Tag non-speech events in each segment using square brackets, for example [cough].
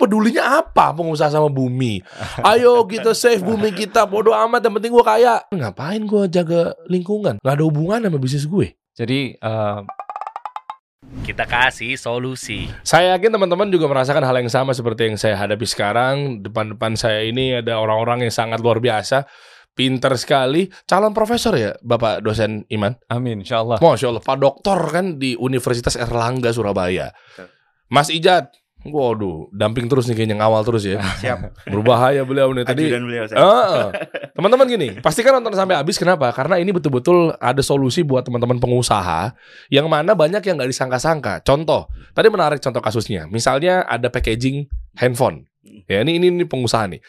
pedulinya apa pengusaha sama bumi? Ayo kita save bumi kita, bodoh amat. Yang penting gue kaya. Ngapain gue jaga lingkungan? Gak ada hubungan sama bisnis gue. Jadi eh, Kita kasih solusi. Saya yakin teman-teman juga merasakan hal yang sama seperti yang saya hadapi sekarang. Depan-depan saya ini ada orang-orang yang sangat luar biasa. Pinter sekali. Calon profesor ya, Bapak dosen Iman? amin insyaallah. Masya Allah, Pak Doktor kan di Universitas Erlangga, Surabaya. Mas Ijat, waduh, damping terus nih kayaknya ngawal terus ya. Siap. Berbahaya beliau nih [laughs] tadi. Ajudan beliau saya. Ah, teman-teman gini, pastikan nonton sampai habis. Kenapa? Karena ini betul-betul ada solusi buat teman-teman pengusaha yang mana banyak yang nggak disangka-sangka. Contoh, tadi menarik contoh kasusnya. Misalnya ada packaging handphone. Ya, ini ini, ini pengusaha nih.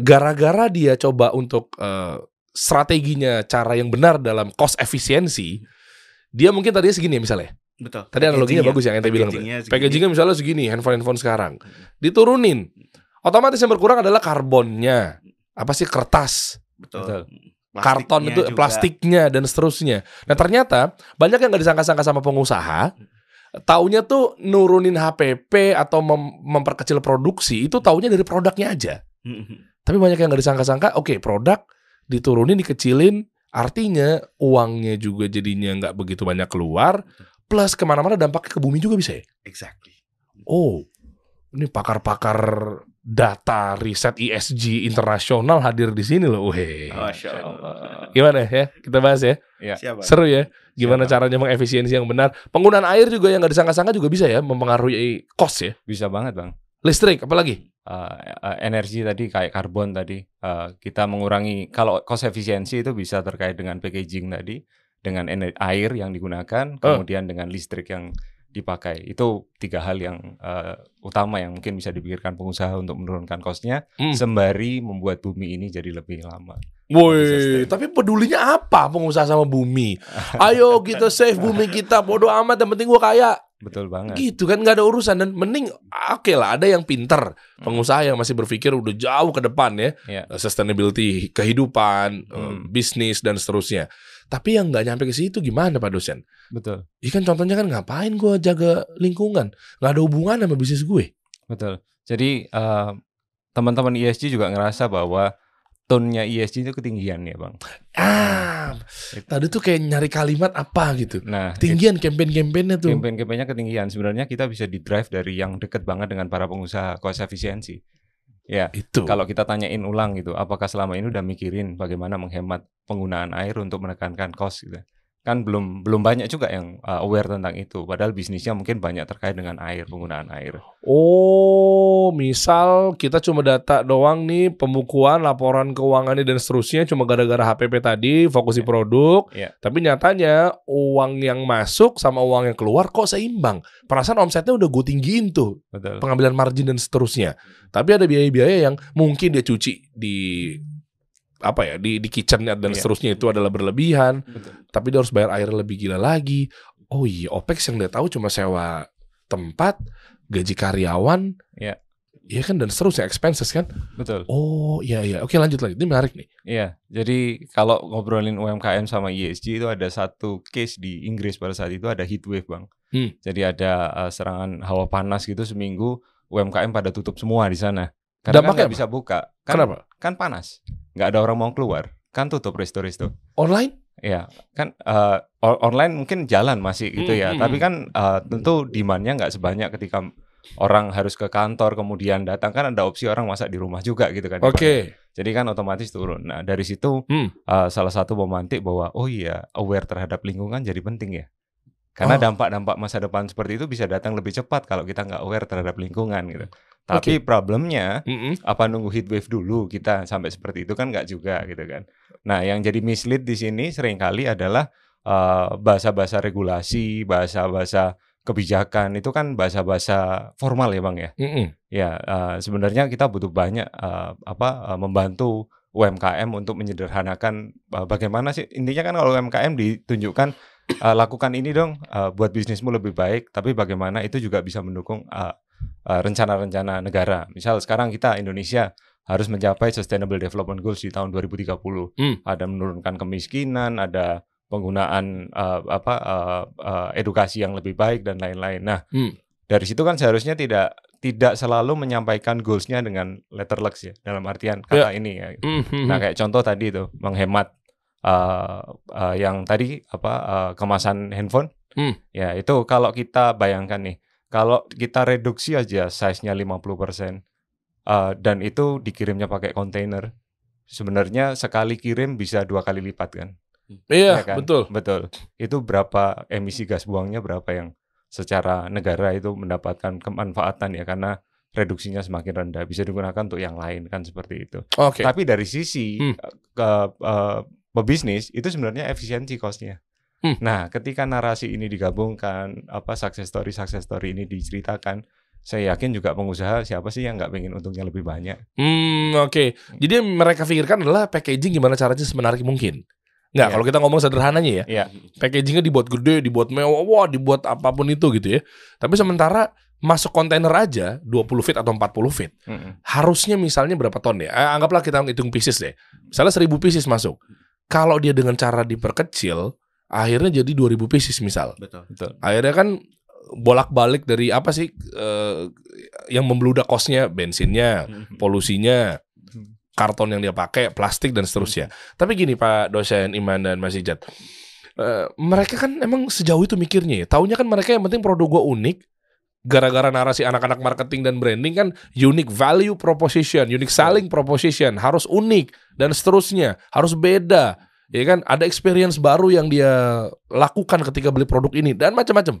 Gara-gara dia coba untuk eh, strateginya cara yang benar dalam cost efisiensi, dia mungkin tadinya segini ya misalnya. Betul. Tadi analoginya bagus ya yang ente bilang. packagingnya segini. Packagingnya misalnya segini, handphone-handphone sekarang. Diturunin. Otomatis yang berkurang adalah karbonnya. Apa sih kertas, Betul. Betul. karton itu juga. plastiknya dan seterusnya. Nah, ternyata banyak yang nggak disangka-sangka sama pengusaha. Taunya tuh nurunin HPP atau mem- memperkecil produksi itu taunya dari produknya aja. [laughs] Tapi banyak yang nggak disangka-sangka, oke produk diturunin, dikecilin, artinya uangnya juga jadinya nggak begitu banyak keluar, plus ke mana-mana dampaknya ke bumi juga bisa ya? Exactly. Oh, ini pakar-pakar data riset ESG internasional hadir di sini loh. Weh. Masya Allah. Gimana ya? Kita bahas ya. Bang. Seru ya. Gimana Siap. caranya mengefisiensi yang benar. Penggunaan air juga yang nggak disangka-sangka juga bisa ya mempengaruhi cost ya. Bisa banget, Bang. Listrik apalagi? Eh, eh, energi tadi kayak karbon tadi eh, kita mengurangi kalau cost efisiensi itu bisa terkait dengan packaging tadi dengan air yang digunakan kemudian dengan listrik yang dipakai itu tiga hal yang eh, utama yang mungkin bisa dipikirkan pengusaha untuk menurunkan costnya Hmm. sembari membuat bumi ini jadi lebih lama Woi, tapi pedulinya apa pengusaha sama bumi? Ayo kita save bumi kita, bodoh amat. Yang penting gua kaya. betul banget Gitu kan nggak ada urusan dan mending oke lah ada yang pinter pengusaha yang masih berpikir udah jauh ke depan ya. Eh, sustainability kehidupan eh, Hmm. bisnis dan seterusnya. Tapi yang nggak nyampe ke situ gimana Pak dosen? betul Ya kan contohnya kan ngapain gua jaga lingkungan nggak ada hubungan sama bisnis gue. betul jadi eh, teman-teman ESG juga ngerasa bahwa tone-nya ESG itu ketinggian ya bang Ah, tadi tuh kayak nyari kalimat apa gitu. nah Tinggian campaign-campaignnya tuh. Campaign-campaignnya ketinggian. Sebenarnya kita bisa di drive dari yang deket banget dengan para pengusaha cost efisiensi. Ya, Itu. kalau kita tanyain ulang gitu, apakah selama ini udah mikirin bagaimana menghemat penggunaan air untuk menekankan cost gitu. Kan belum belum banyak juga yang uh, aware tentang itu. Padahal bisnisnya mungkin banyak terkait dengan air, penggunaan air. Oh, misal kita cuma data doang nih, pembukuan, laporan keuangannya dan seterusnya cuma gara-gara HPP tadi, fokus di Iya. produk. Iya. Tapi nyatanya uang yang masuk sama uang yang keluar kok seimbang. Perasaan omsetnya udah gue tinggiin tuh, Betul. pengambilan margin dan seterusnya. Tapi ada biaya-biaya yang mungkin dia cuci di apa ya di di kitchen dan Iya. seterusnya itu adalah berlebihan. Betul. Tapi dia harus bayar air lebih gila lagi. Oh iya, OPEX yang dia tahu cuma sewa tempat, gaji karyawan, Iya. Iya kan dan seterusnya expenses kan. Betul. Oh iya iya. Oke lanjut lanjut. Ini menarik nih. Iya, jadi kalau ngobrolin UMKM sama ESG itu ada satu case di Inggris pada saat itu ada heat wave, Bang. Hmm. Jadi ada uh, serangan hawa panas gitu seminggu, UMKM pada tutup semua di sana. Karena Dampaknya kan nggak apa? bisa buka. Kan, Kenapa? Kan panas. Nggak ada orang mau keluar. Kan tutup resto-resto. Online? Iya, kan uh, online mungkin jalan masih gitu Hmm, ya. hmm, Tapi hmm. kan uh, tentu demand-nya nggak sebanyak ketika orang harus ke kantor kemudian datang kan ada opsi orang masak di rumah juga gitu kan. Oke. Jadi kan otomatis turun. Nah dari situ Hmm. uh, salah satu memantik bahwa oh iya aware terhadap lingkungan jadi penting ya. Karena Oh. dampak-dampak masa depan seperti itu bisa datang lebih cepat kalau kita nggak aware terhadap lingkungan gitu. Tapi problemnya Mm-mm. apa nunggu heat wave dulu kita sampai seperti itu kan nggak juga gitu kan. Nah yang jadi mislead di sini sering kali adalah uh, bahasa-bahasa regulasi, bahasa-bahasa kebijakan itu kan bahasa-bahasa formal ya bang ya. Mm-mm. Ya, eh, sebenarnya kita butuh banyak eh, apa eh, membantu UMKM untuk menyederhanakan eh, bagaimana sih intinya kan kalau UMKM ditunjukkan eh, lakukan ini dong eh, buat bisnismu lebih baik, tapi bagaimana itu juga bisa mendukung eh, eh, rencana-rencana negara. Misal sekarang kita Indonesia harus mencapai Sustainable Development Goals di tahun 2030. Hmm. Ada menurunkan kemiskinan, ada penggunaan eh, apa eh, eh, edukasi yang lebih baik dan lain-lain. Nah, Hmm. dari situ kan seharusnya tidak tidak selalu menyampaikan goalsnya dengan letterlux ya dalam artian kata ini ya. Hmm, hmm, Nah hmm. kayak contoh tadi itu menghemat uh, uh, yang tadi apa uh, kemasan handphone. Hmm. Ya itu kalau kita bayangkan nih, kalau kita reduksi aja size-nya 50% uh, dan itu dikirimnya pakai kontainer, sebenarnya sekali kirim bisa dua kali lipat kan? Iya, Ya kan? betul. Betul. Itu berapa emisi gas buangnya berapa yang secara negara itu mendapatkan kemanfaatan ya karena reduksinya semakin rendah bisa digunakan untuk yang lain kan seperti itu. Oke. Tapi dari sisi Hmm. eh, ke eh, pebisnis itu sebenarnya efisiensi costnya. Hmm. Nah, ketika narasi ini digabungkan, apa success story success story ini diceritakan, saya yakin juga pengusaha siapa sih yang nggak pengen untungnya lebih banyak. Hmm, oke. Jadi yang mereka pikirkan adalah packaging gimana caranya semenarik mungkin. Nggak, Iya. kalau kita ngomong sederhananya ya. Iya. Packagingnya dibuat gede, dibuat mewah, wah, dibuat apa pun itu gitu ya. Tapi sementara masuk kontainer aja 20 feet atau 40 feet. Mm-mm. Harusnya misalnya berapa ton ya? Eh, anggaplah kita hitung pieces deh. Misalnya 1000 pieces masuk. Kalau dia dengan cara diperkecil, akhirnya jadi 2000 pieces misal. Betul. Betul. Akhirnya kan bolak-balik dari apa sih eh, yang membludak kosnya, bensinnya, polusinya, Hmm. karton yang dia pakai, plastik dan seterusnya. Tapi gini Pak dosen Iman dan Mas Ijat, eh, mereka kan emang sejauh itu mikirnya ya. Taunya kan mereka yang penting produk gua unik. Gara-gara narasi anak-anak marketing dan branding kan unique value proposition, unique selling proposition harus unik dan seterusnya, harus beda. Ya kan, ada experience baru yang dia lakukan ketika beli produk ini dan macam-macam.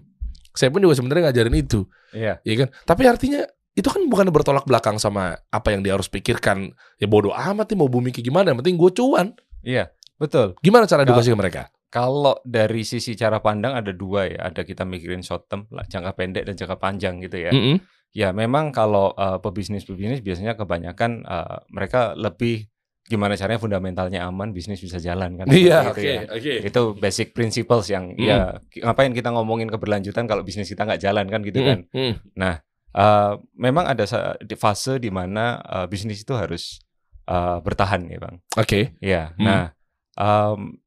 Saya pun juga sebenarnya ngajarin itu Iya. ya kan? Tapi artinya itu kan bukan bertolak belakang sama apa yang dia harus pikirkan. Ya bodoh amat nih mau bumi kayak gimana, yang penting gue cuan. Iya, betul. Gimana cara edukasi ke mereka? Kalau dari sisi cara pandang ada dua ya, ada kita mikirin short term, lah, jangka pendek dan jangka panjang gitu ya. Mm-mm. Ya memang kalau uh, pebisnis-pebisnis biasanya kebanyakan uh, mereka lebih gimana caranya fundamentalnya aman, bisnis bisa jalan kan. Iya, oke, itu ya. oke. Itu basic principles yang Hmm. ya ngapain kita ngomongin keberlanjutan kalau bisnis kita nggak jalan kan gitu Mm-mm, kan. mm. Uh, memang ada fase di mana uh, bisnis itu harus uh, bertahan ya bang. Oke. Ya, Hmm. nah em,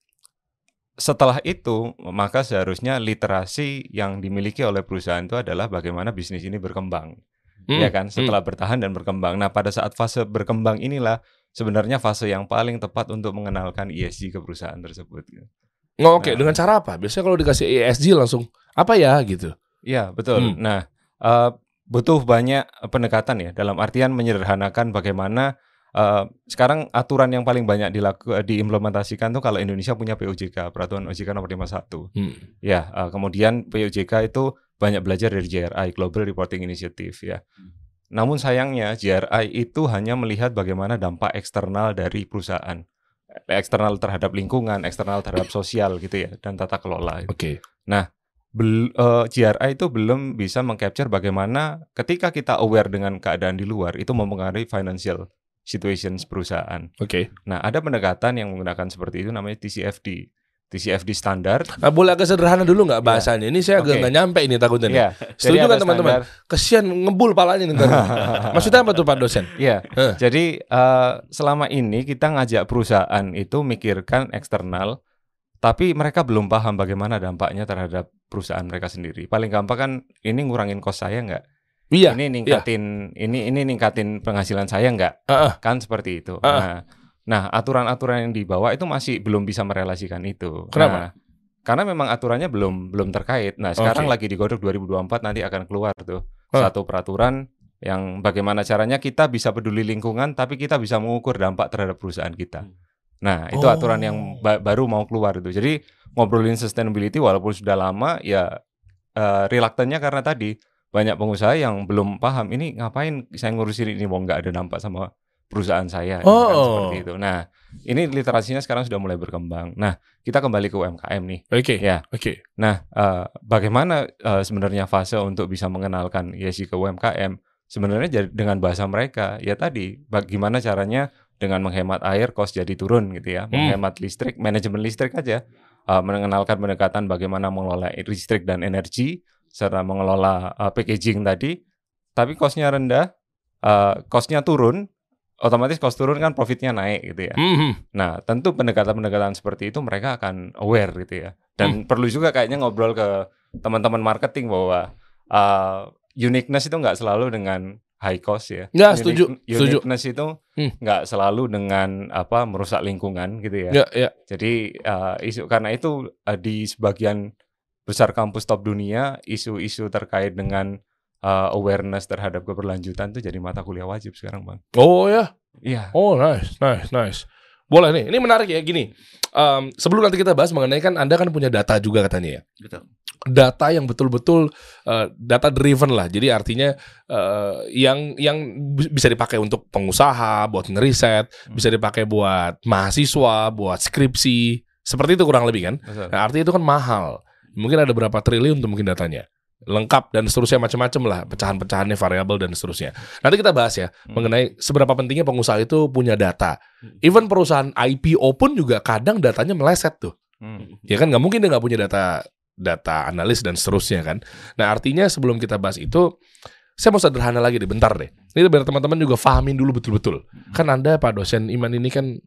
setelah itu maka seharusnya literasi yang dimiliki oleh perusahaan itu adalah bagaimana bisnis ini berkembang, Mm, ya kan? Setelah bertahan dan berkembang. Nah, pada saat fase berkembang inilah sebenarnya fase yang paling tepat untuk mengenalkan ESG ke perusahaan tersebut. Oh, Oke, Nah. dengan cara apa? Biasanya kalau dikasih ESG langsung apa ya gitu. Iya, betul. Hmm. Nah, eh, butuh banyak pendekatan ya dalam artian menyederhanakan bagaimana eh, sekarang aturan yang paling banyak dilaku, diimplementasikan tuh kalau Indonesia punya POJK, Peraturan OJK nomor 51. Hmm. Ya, eh, kemudian POJK itu banyak belajar dari GRI Global Reporting Initiative ya. Namun sayangnya GRI itu hanya melihat bagaimana dampak eksternal dari perusahaan, eksternal terhadap lingkungan, eksternal terhadap sosial gitu ya, dan tata kelola. Oke. Bel, eh, GRI itu belum bisa mengcapture bagaimana ketika kita aware dengan keadaan di luar itu mempengaruhi financial situations perusahaan. Oke. Nah, ada pendekatan yang menggunakan seperti itu namanya TCFD. TCFD standar. Nah, boleh agak sederhana dulu nggak bahasanya? Ini saya agak nggak nyampe ini takutnya. nih. Iya. Setuju kan teman-teman? Kesian ngebul palanya nih. [laughs] Maksudnya apa tuh Pak dosen? Iya. Eh. Jadi eh, selama ini kita ngajak perusahaan itu mikirkan eksternal, tapi mereka belum paham bagaimana dampaknya terhadap perusahaan mereka sendiri. Paling gampang kan ini ngurangin kos saya nggak? Iya. Ini ningkatin ini ini ningkatin penghasilan saya nggak? Heeh. Kan seperti itu. Heeh. Nah, nah aturan-aturan yang dibawa itu masih belum bisa merelasikan itu. Kenapa? Nah, karena memang aturannya belum belum terkait. Nah, sekarang Oke. lagi digodok 2024 nanti akan keluar tuh Hah. satu peraturan yang bagaimana caranya kita bisa peduli lingkungan tapi kita bisa mengukur dampak terhadap perusahaan kita. Hmm. Nah, itu Oh. aturan yang ba- baru mau keluar itu. Jadi ngobrolin sustainability walaupun sudah lama ya eh, reluctantnya karena tadi banyak pengusaha yang belum paham ini ngapain saya ngurusin ini mau nggak ada dampak sama perusahaan saya gitu kan, Oh. seperti itu. Nah, ini literasinya sekarang sudah mulai berkembang. Nah, kita kembali ke UMKM nih. Oke. Ya. Oke. Nah, eh, bagaimana eh, sebenarnya fase untuk bisa mengenalkan ESG ke UMKM? Sebenarnya jadi dengan bahasa mereka, ya tadi, bagaimana caranya dengan menghemat air, cost jadi turun gitu ya, Hmm. menghemat listrik, manajemen listrik aja, eh, mengenalkan pendekatan bagaimana mengelola listrik dan energi, serta mengelola eh, packaging tadi, tapi costnya rendah, costnya turun, otomatis cost turun kan profitnya naik gitu ya. Mhm. Nah, tentu pendekatan-pendekatan seperti itu mereka akan aware gitu ya. Dan perlu juga kayaknya ngobrol ke teman-teman marketing bahwa uh, uniqueness itu nggak selalu dengan high cost ya. Ya, Unique- setuju, setuju. Uniqueness itu Hmm. nggak selalu dengan apa merusak lingkungan gitu ya. Ya, ya. Jadi uh, isu karena itu uh, di sebagian besar kampus top dunia isu-isu terkait dengan uh, awareness terhadap keberlanjutan itu jadi mata kuliah wajib sekarang bang. Oh ya. Iya. Oh nice, nice, nice. Boleh nih. Ini menarik ya gini. Em, sebelum nanti kita bahas mengenai kan Anda kan punya data juga katanya ya. Betul. Data yang betul-betul eh, data driven lah. Jadi artinya eh, yang yang bi- bisa dipakai untuk pengusaha, buat ngeriset, bisa dipakai buat mahasiswa, buat skripsi. Seperti itu kurang lebih kan. Betul. Nah, artinya itu kan mahal. Mungkin ada berapa triliun tuh mungkin datanya. Lengkap dan seterusnya macam-macam lah, pecahan-pecahannya variabel dan seterusnya. Nanti kita bahas ya Hmm. mengenai seberapa pentingnya pengusaha itu punya data. Even perusahaan IPO pun juga kadang datanya meleset tuh. Hmm. Ya kan nggak mungkin dia nggak punya data data analis dan seterusnya kan. Nah artinya sebelum kita bahas itu, saya mau sederhana lagi deh, bentar deh. Ini biar teman-teman juga fahamin dulu betul-betul. Kan anda Pak dosen Iman ini kan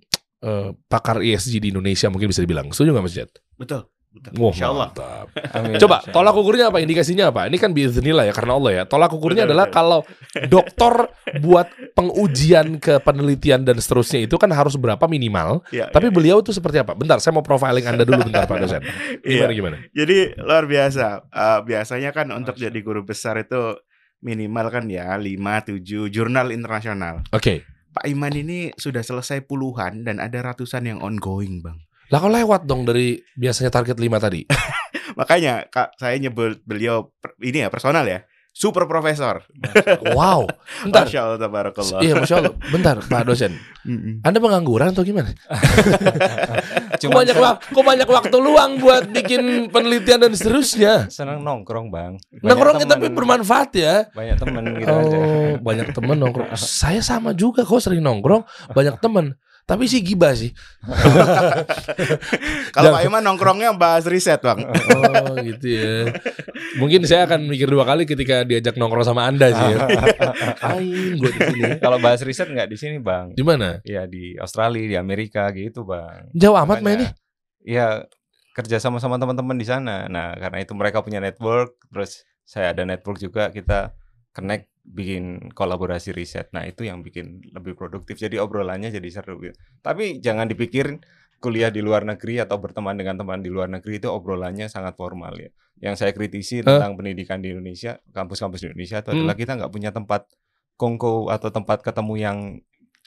eh, pakar ESG di Indonesia mungkin bisa dibilang. Setuju nggak Mas Jet? Betul. Wah, Insya Allah. mantap. Amin. [laughs] Coba tolak ukurnya apa? Indikasinya apa? Ini kan biiznillah ya karena Allah ya. Tolak ukurnya Betul, adalah betul. kalau [laughs] dokter buat pengujian ke penelitian dan seterusnya itu kan harus berapa minimal. Iya, Tapi iya. beliau tuh seperti apa? Bentar, saya mau profiling Anda dulu bentar Pak dosen. [laughs] Gimana Iya. gimana? Jadi luar biasa. Eh, biasanya kan untuk jadi guru besar itu minimal kan ya 5 7 jurnal internasional. Oke. Pak Iman ini sudah selesai puluhan dan ada ratusan yang ongoing, Bang. Lah kok lewat dong dari biasanya target 5 tadi? [laughs] Makanya Kak saya nyebut beliau ini ya personal ya. Super profesor. Wow. Bentar. Masya Allah tabarakallah. Iya, Masya Allah. Bentar, Pak dosen. Anda pengangguran atau gimana? [laughs] Kok Cuma banyak, wak- kok banyak waktu luang buat bikin penelitian dan seterusnya? senang nongkrong bang. Banyak Nongkrongnya tapi bermanfaat ya. Banyak temen gitu aja. Oh, banyak temen nongkrong. [laughs] Saya sama juga kok sering nongkrong, banyak temen. Tapi sih gibah sih. [laughs] Kalau Pak Iman nongkrongnya bahas riset, Bang. Oh, gitu ya. Mungkin saya akan mikir dua kali ketika diajak nongkrong sama Anda sih ya. [laughs] Ain gue di sini. Kalau bahas riset nggak di sini bang. Di mana? Ya di Australia, di Amerika gitu bang. Jauh amat mainnya. Ya kerja sama sama teman-teman di sana. Nah karena itu mereka punya network, terus saya ada network juga kita connect bikin kolaborasi riset. Nah itu yang bikin lebih produktif. Jadi obrolannya jadi seru. gitu. Tapi jangan dipikirin kuliah di luar negeri atau berteman dengan teman di luar negeri itu obrolannya sangat formal ya. Yang saya kritisi Hah? tentang pendidikan di Indonesia, kampus-kampus di Indonesia itu Hmm. adalah kita nggak punya tempat kongko atau tempat ketemu yang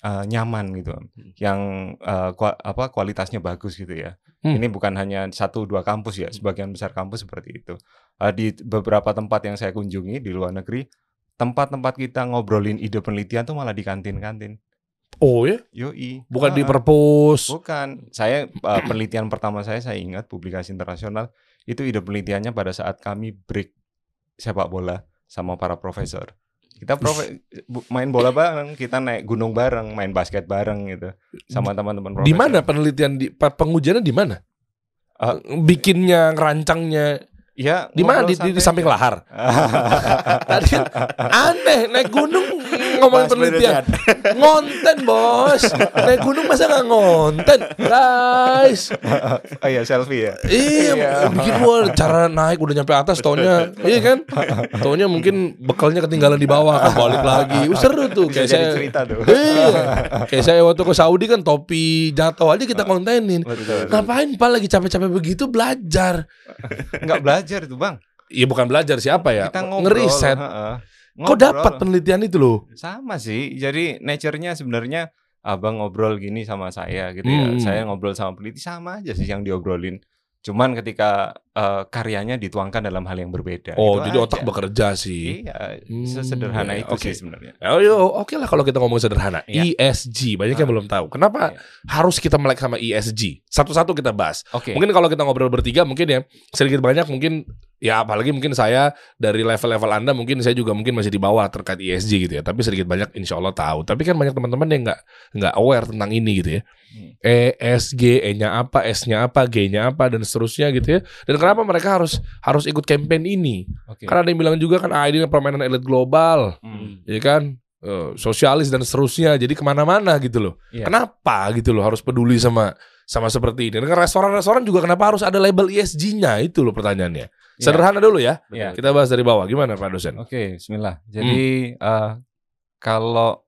uh, nyaman gitu, yang uh, kua- apa kualitasnya bagus gitu ya. Hmm. Ini bukan hanya satu dua kampus ya, sebagian besar kampus seperti itu. Uh, di beberapa tempat yang saya kunjungi di luar negeri, tempat-tempat kita ngobrolin ide penelitian tuh malah di kantin-kantin. Oh ya? Yoi. Bukan di Ah, perpus. Bukan. Saya uh, penelitian pertama saya saya ingat publikasi internasional itu ide penelitiannya pada saat kami break sepak bola sama para profesor. Kita profe- main bola bareng, kita naik gunung bareng, main basket bareng gitu sama teman-teman profesor. Di mana penelitian di pe- pengujiannya di mana? Ah. Bikinnya, ngerancangnya Ya, di mana? Di, di, di samping lahar. [laughs] Tadi aneh naik gunung ngomongin Bahas penelitian. Ngonten bos. Naik gunung masa nggak ngonten, guys. [laughs] oh iya, selfie ya. Iya, Iya. bikin cara naik udah nyampe atas taunya, iya kan? Taunya mungkin bekalnya ketinggalan di bawah, kan balik lagi. Uh, seru tuh Bisa kayak saya. cerita tuh. Iya. Kayak saya waktu ke Saudi kan topi jatuh aja kita kontenin. Betul. Ngapain Pak lagi capek-capek begitu belajar? Nggak belajar tuh, Bang. Iya bukan belajar siapa ya? Kita ngobrol. Ngeriset. heeh. Kok Ngobrol. dapat penelitian itu loh? Sama sih. Jadi nature-nya sebenarnya abang ngobrol gini sama saya gitu ya. Hmm. Saya ngobrol sama peneliti sama aja sih yang diobrolin. Cuman ketika eh, karyanya dituangkan dalam hal yang berbeda. Oh, Itu jadi aja. otak bekerja sih. Iya, Hmm, sesederhana iya, itu oke. sih sebenarnya. Oh, yo, oke lah kalau kita ngomong sederhana. Iya. ESG banyak yang Ah. belum tahu. Kenapa Iya. harus kita melek sama ESG? Satu-satu kita bahas. Oke. Mungkin kalau kita ngobrol bertiga mungkin ya sedikit banyak mungkin ya apalagi mungkin saya dari level-level Anda mungkin saya juga mungkin masih di bawah terkait ESG gitu ya. Tapi sedikit banyak insya Allah tahu. Tapi kan banyak teman-teman yang nggak nggak aware tentang ini gitu ya. Hmm. ESG, E-nya apa, S-nya apa, G-nya apa dan seterusnya gitu ya. Dan kenapa mereka harus harus ikut campaign ini? Oke. Karena ada yang bilang juga kan ah ini permainan elit global, Hmm. ya kan? Eh, sosialis dan seterusnya. Jadi ke mana-mana gitu loh. Iya. Kenapa gitu loh harus peduli sama sama seperti ini? Dengan restoran-restoran juga kenapa harus ada label ESG-nya itu loh pertanyaannya. Sederhana dulu ya. Iya. Kita bahas dari bawah. Gimana Pak dosen? Oke, Bismillah. Jadi eh, kalau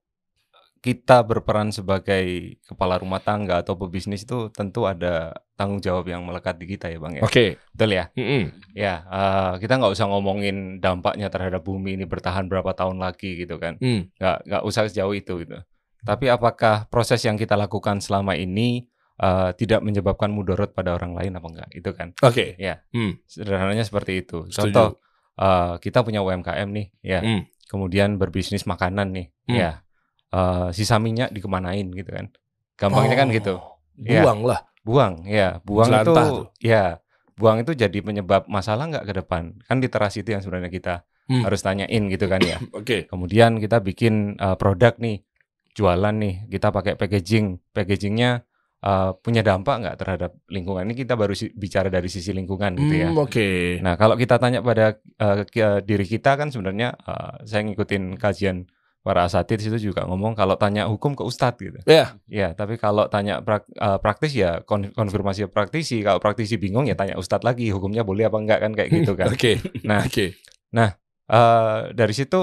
kita berperan sebagai kepala rumah tangga atau pebisnis itu tentu ada tanggung jawab yang melekat di kita ya bang ya. Oke. Betul ya. Mm-mm. Ya, eh, kita nggak usah ngomongin dampaknya terhadap bumi ini bertahan berapa tahun lagi gitu kan. Hmm. Nggak nggak usah sejauh itu gitu. Tapi apakah proses yang kita lakukan selama ini eh, tidak menyebabkan mudorot pada orang lain apa enggak? Itu kan. Oke. Ya. Hmm. Sederhananya seperti itu. Setuju. Contoh, eh, kita punya UMKM nih, ya. Hmm. Kemudian berbisnis makanan nih, Hmm. ya. Eh, sisa minyak dikemanain gitu kan? Gampangnya kan Oh, gitu. Iya. Buang lah. Buang, ya. Buang itu, Jelantah tuh. ya. Buang itu jadi penyebab masalah nggak ke depan? Kan literasi itu yang sebenarnya kita Hmm. harus tanyain gitu kan ya. [coughs] Oke. Kemudian kita bikin eh, produk nih, jualan nih, kita pakai packaging, packagingnya eh, punya dampak nggak terhadap lingkungan? Ini kita baru si- bicara dari sisi lingkungan gitu ya. Hmm, Oke. Nah, kalau kita tanya pada ke- diri kita kan sebenarnya eh, saya ngikutin kajian para asatid situ juga ngomong kalau tanya hukum ke ustadz gitu. Iya. Ya, tapi kalau tanya prak- eh, praktis ya kon- konfirmasi praktisi. Kalau praktisi bingung ya tanya ustadz lagi hukumnya boleh apa enggak kan kayak [laughs] gitu kan. Oke. Nah, [laughs] Oke. eh, dari situ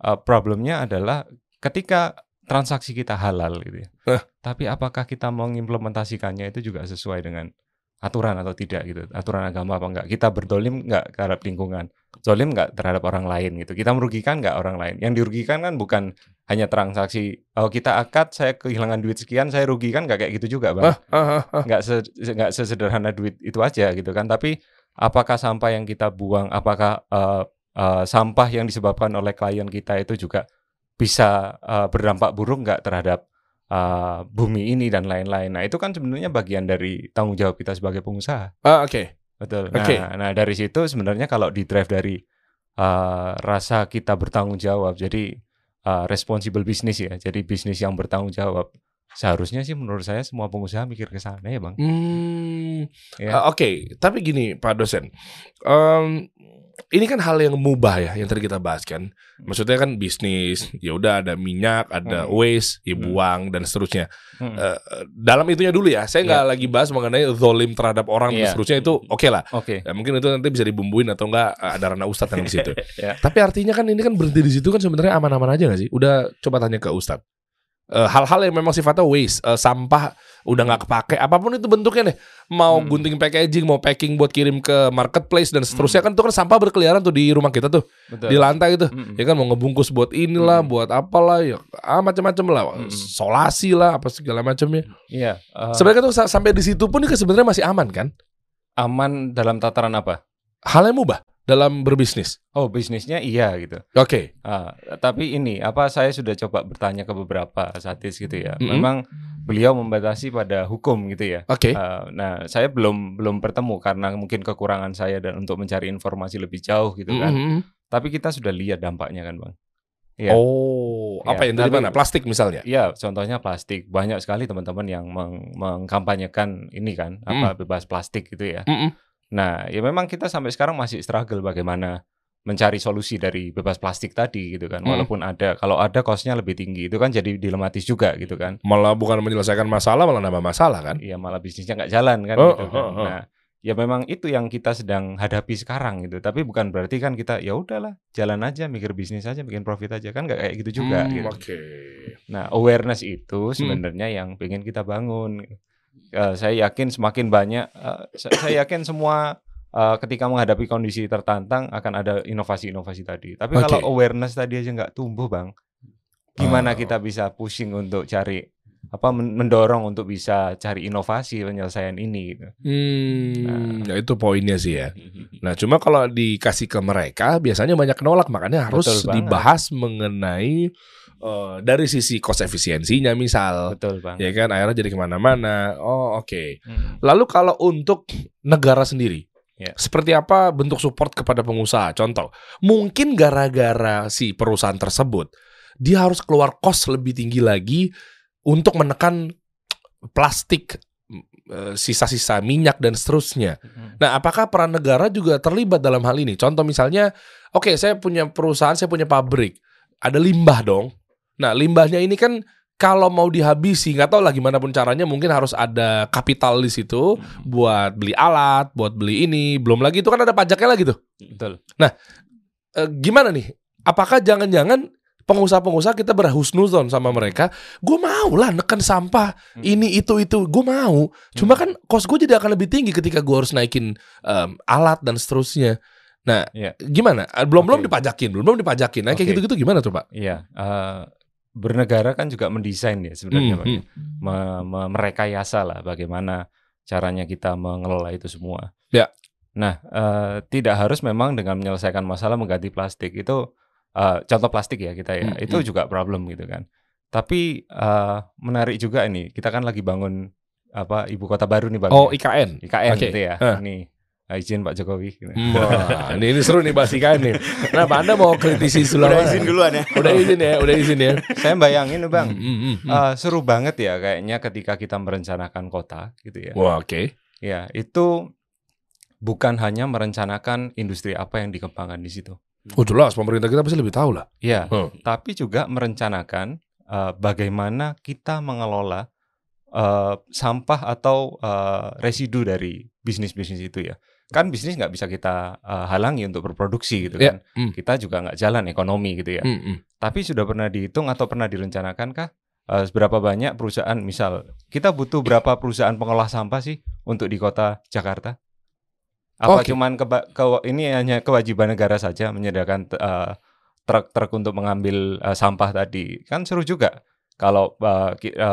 eh, problemnya adalah ketika transaksi kita halal gitu ya. Eh. Tapi apakah kita mau mengimplementasikannya itu juga sesuai dengan aturan atau tidak gitu. Aturan agama apa enggak. Kita berdolim enggak terhadap lingkungan. Zolim enggak terhadap orang lain gitu. Kita merugikan enggak orang lain. Yang dirugikan kan bukan hanya transaksi. Oh kita akad saya kehilangan duit sekian saya rugikan enggak kayak gitu juga bang. Ah, ah, ah, ah. nggak se- sesederhana duit itu aja gitu kan tapi apakah sampah yang kita buang apakah eh, eh, sampah yang disebabkan oleh klien kita itu juga bisa eh, berdampak buruk nggak terhadap eh, bumi ini dan lain-lain nah itu kan sebenarnya bagian dari tanggung jawab kita sebagai pengusaha Ah, Oke. betul nah, Oke. nah dari situ sebenarnya kalau di drive dari eh, rasa kita bertanggung jawab jadi eh, responsible business ya jadi bisnis yang bertanggung jawab seharusnya sih menurut saya semua pengusaha mikir ke sana ya bang Hmm. Ya. Oke, tapi gini Pak dosen, Em, ini kan hal yang mubah ya, yang tadi kita bahas kan. Maksudnya kan bisnis, ya udah ada minyak, ada Hmm. waste, ya Hmm. buang dan seterusnya. Hmm. Eh, dalam itunya dulu ya, saya nggak lagi bahas mengenai zolim terhadap orang dan Iya. seterusnya itu oke lah. Oke. Ya, mungkin itu nanti bisa dibumbuin atau enggak eh, ada ranah ustadz yang di situ. [laughs] Ya. Tapi artinya kan ini kan berhenti di situ kan sebenarnya aman-aman aja gak sih? Udah coba tanya ke ustadz. Eh, hal-hal yang memang sifatnya waste, eh, sampah udah nggak kepake, apa pun itu bentuknya deh, mau Hmm. gunting packaging, mau packing buat kirim ke marketplace dan seterusnya kan itu kan sampah berkeliaran tuh di rumah kita tuh, Betul. di lantai itu, Mm-mm. ya kan mau ngebungkus buat inilah, Hmm. buat apalah, ya ah, macam-macam lah, Hmm. solasi lah, apa segala macamnya. Iya. eh, Sebenarnya tuh sa- sampai di situ pun ini sebenarnya masih aman kan? aman dalam tataran apa? Hal yang mubah dalam berbisnis. Oh, bisnisnya iya gitu. Oke. Ah, tapi ini apa saya sudah coba bertanya ke beberapa satis gitu ya. Mm-mm. Memang beliau membatasi pada hukum gitu ya. Oke. Ah, nah, saya belum belum bertemu karena mungkin kekurangan saya dan untuk mencari informasi lebih jauh gitu kan. Mhm. Tapi kita sudah lihat dampaknya kan, Bang. Iya. Oh, apa Ya, yang dari tapi- mana? Plastik misalnya. Iya, contohnya plastik. Banyak sekali teman-teman yang meng- mengkampanyekan ini kan, apa bebas plastik gitu ya. Mm-mm. Nah, ya memang kita sampai sekarang masih struggle bagaimana mencari solusi dari bebas plastik tadi gitu kan. Mm. Walaupun ada, kalau ada costnya lebih tinggi, itu kan jadi dilematis juga gitu kan. Malah bukan menyelesaikan masalah, malah nambah masalah kan? Iya, malah bisnisnya nggak jalan kan. Oh, gitu oh, kan. oh. Nah, ya memang itu yang kita sedang hadapi sekarang gitu. Tapi bukan berarti kan kita ya udahlah, jalan aja, mikir bisnis aja, bikin profit aja kan nggak kayak gitu juga. Hmm, gitu. Oke. Nah, awareness itu sebenarnya yang pengen kita bangun. Eh, saya yakin semakin banyak, sa- saya yakin semua eh, ketika menghadapi kondisi tertantang akan ada inovasi-inovasi tadi. Tapi Oke. kalau awareness tadi aja nggak tumbuh, bang, gimana Oh. kita bisa pushing untuk cari apa men- mendorong untuk bisa cari inovasi penyelesaian ini? Gitu. Hmm, ya itu poinnya sih ya. [laughs] Nah, cuma kalau dikasih ke mereka biasanya banyak nolak, makanya harus Betul banget. dibahas mengenai eh, dari sisi cost efisiensinya misal, Betul, bang. ya kan akhirnya jadi ke mana-mana. Oh oke. Hmm. Lalu kalau untuk negara sendiri, Ya. seperti apa bentuk support kepada pengusaha? Contoh, mungkin gara-gara si perusahaan tersebut dia harus keluar cost lebih tinggi lagi untuk menekan plastik, eh, sisa-sisa minyak dan seterusnya. Hmm. Nah, apakah peran negara juga terlibat dalam hal ini? Contoh misalnya, oke, saya punya perusahaan, saya punya pabrik, ada limbah dong. Nah, limbahnya ini kan kalau mau dihabisi, nggak tahu lah gimana pun caranya, mungkin harus ada kapital di situ buat beli alat, buat beli ini. Belum lagi itu kan ada pajaknya lagi tuh. Betul. Eh, gimana nih? Apakah jangan-jangan pengusaha-pengusaha kita berhusnuzon sama mereka? Gue mau lah neken sampah Hmm. ini itu itu, gue mau. Cuma kan kos gue jadi akan lebih tinggi ketika gue harus naikin em, alat dan seterusnya. Nah, Iya. gimana? Belum belum Oke. dipajakin, belum belum dipajakin. Nah, kayak Oke. gitu-gitu gimana tuh pak? Iya, eh, bernegara kan juga mendesain ya sebenarnya, Hmm, ya. Me- me- merekayasa lah bagaimana caranya kita mengelola itu semua. Ya. Nah, eh, tidak harus memang dengan menyelesaikan masalah mengganti plastik itu eh, contoh plastik ya kita ya, Hmm, itu hmm. juga problem gitu kan. Tapi eh, menarik juga ini, kita kan lagi bangun apa ibu kota baru nih bang. Oh, ya. IKN. IKN oke. gitu ya. Ini eh, izin Pak Jokowi. gitu. Wah, ini, ini seru nih bahas IKN nih. Kenapa Anda mau kritisi Udah Sulawesi? izin duluan ya. Udah izin ya, udah izin ya. Saya bayangin nih, bang. Hmm, hmm, hmm, hmm. eh, seru banget ya kayaknya ketika kita merencanakan kota gitu ya. Wah, oke. Ya, itu bukan hanya merencanakan industri apa yang dikembangkan di situ. Oh jelas, pemerintah kita pasti lebih tahu lah. Ya, Hmm. tapi juga merencanakan eh, bagaimana kita mengelola eh, sampah atau eh, residu dari bisnis-bisnis itu ya. Kan bisnis nggak bisa kita eh, halangi untuk berproduksi gitu Ya, kan. hmm. Kita juga nggak jalan ekonomi gitu ya. Hmm, hmm. Tapi sudah pernah dihitung atau pernah direncanakan kah eh, seberapa banyak perusahaan misal kita butuh berapa perusahaan pengolah sampah sih untuk di kota Jakarta? Apa Oke. cuman ke- ini hanya kewajiban negara saja menyediakan eh, truk-truk untuk mengambil eh, sampah tadi? Kan seru juga kalau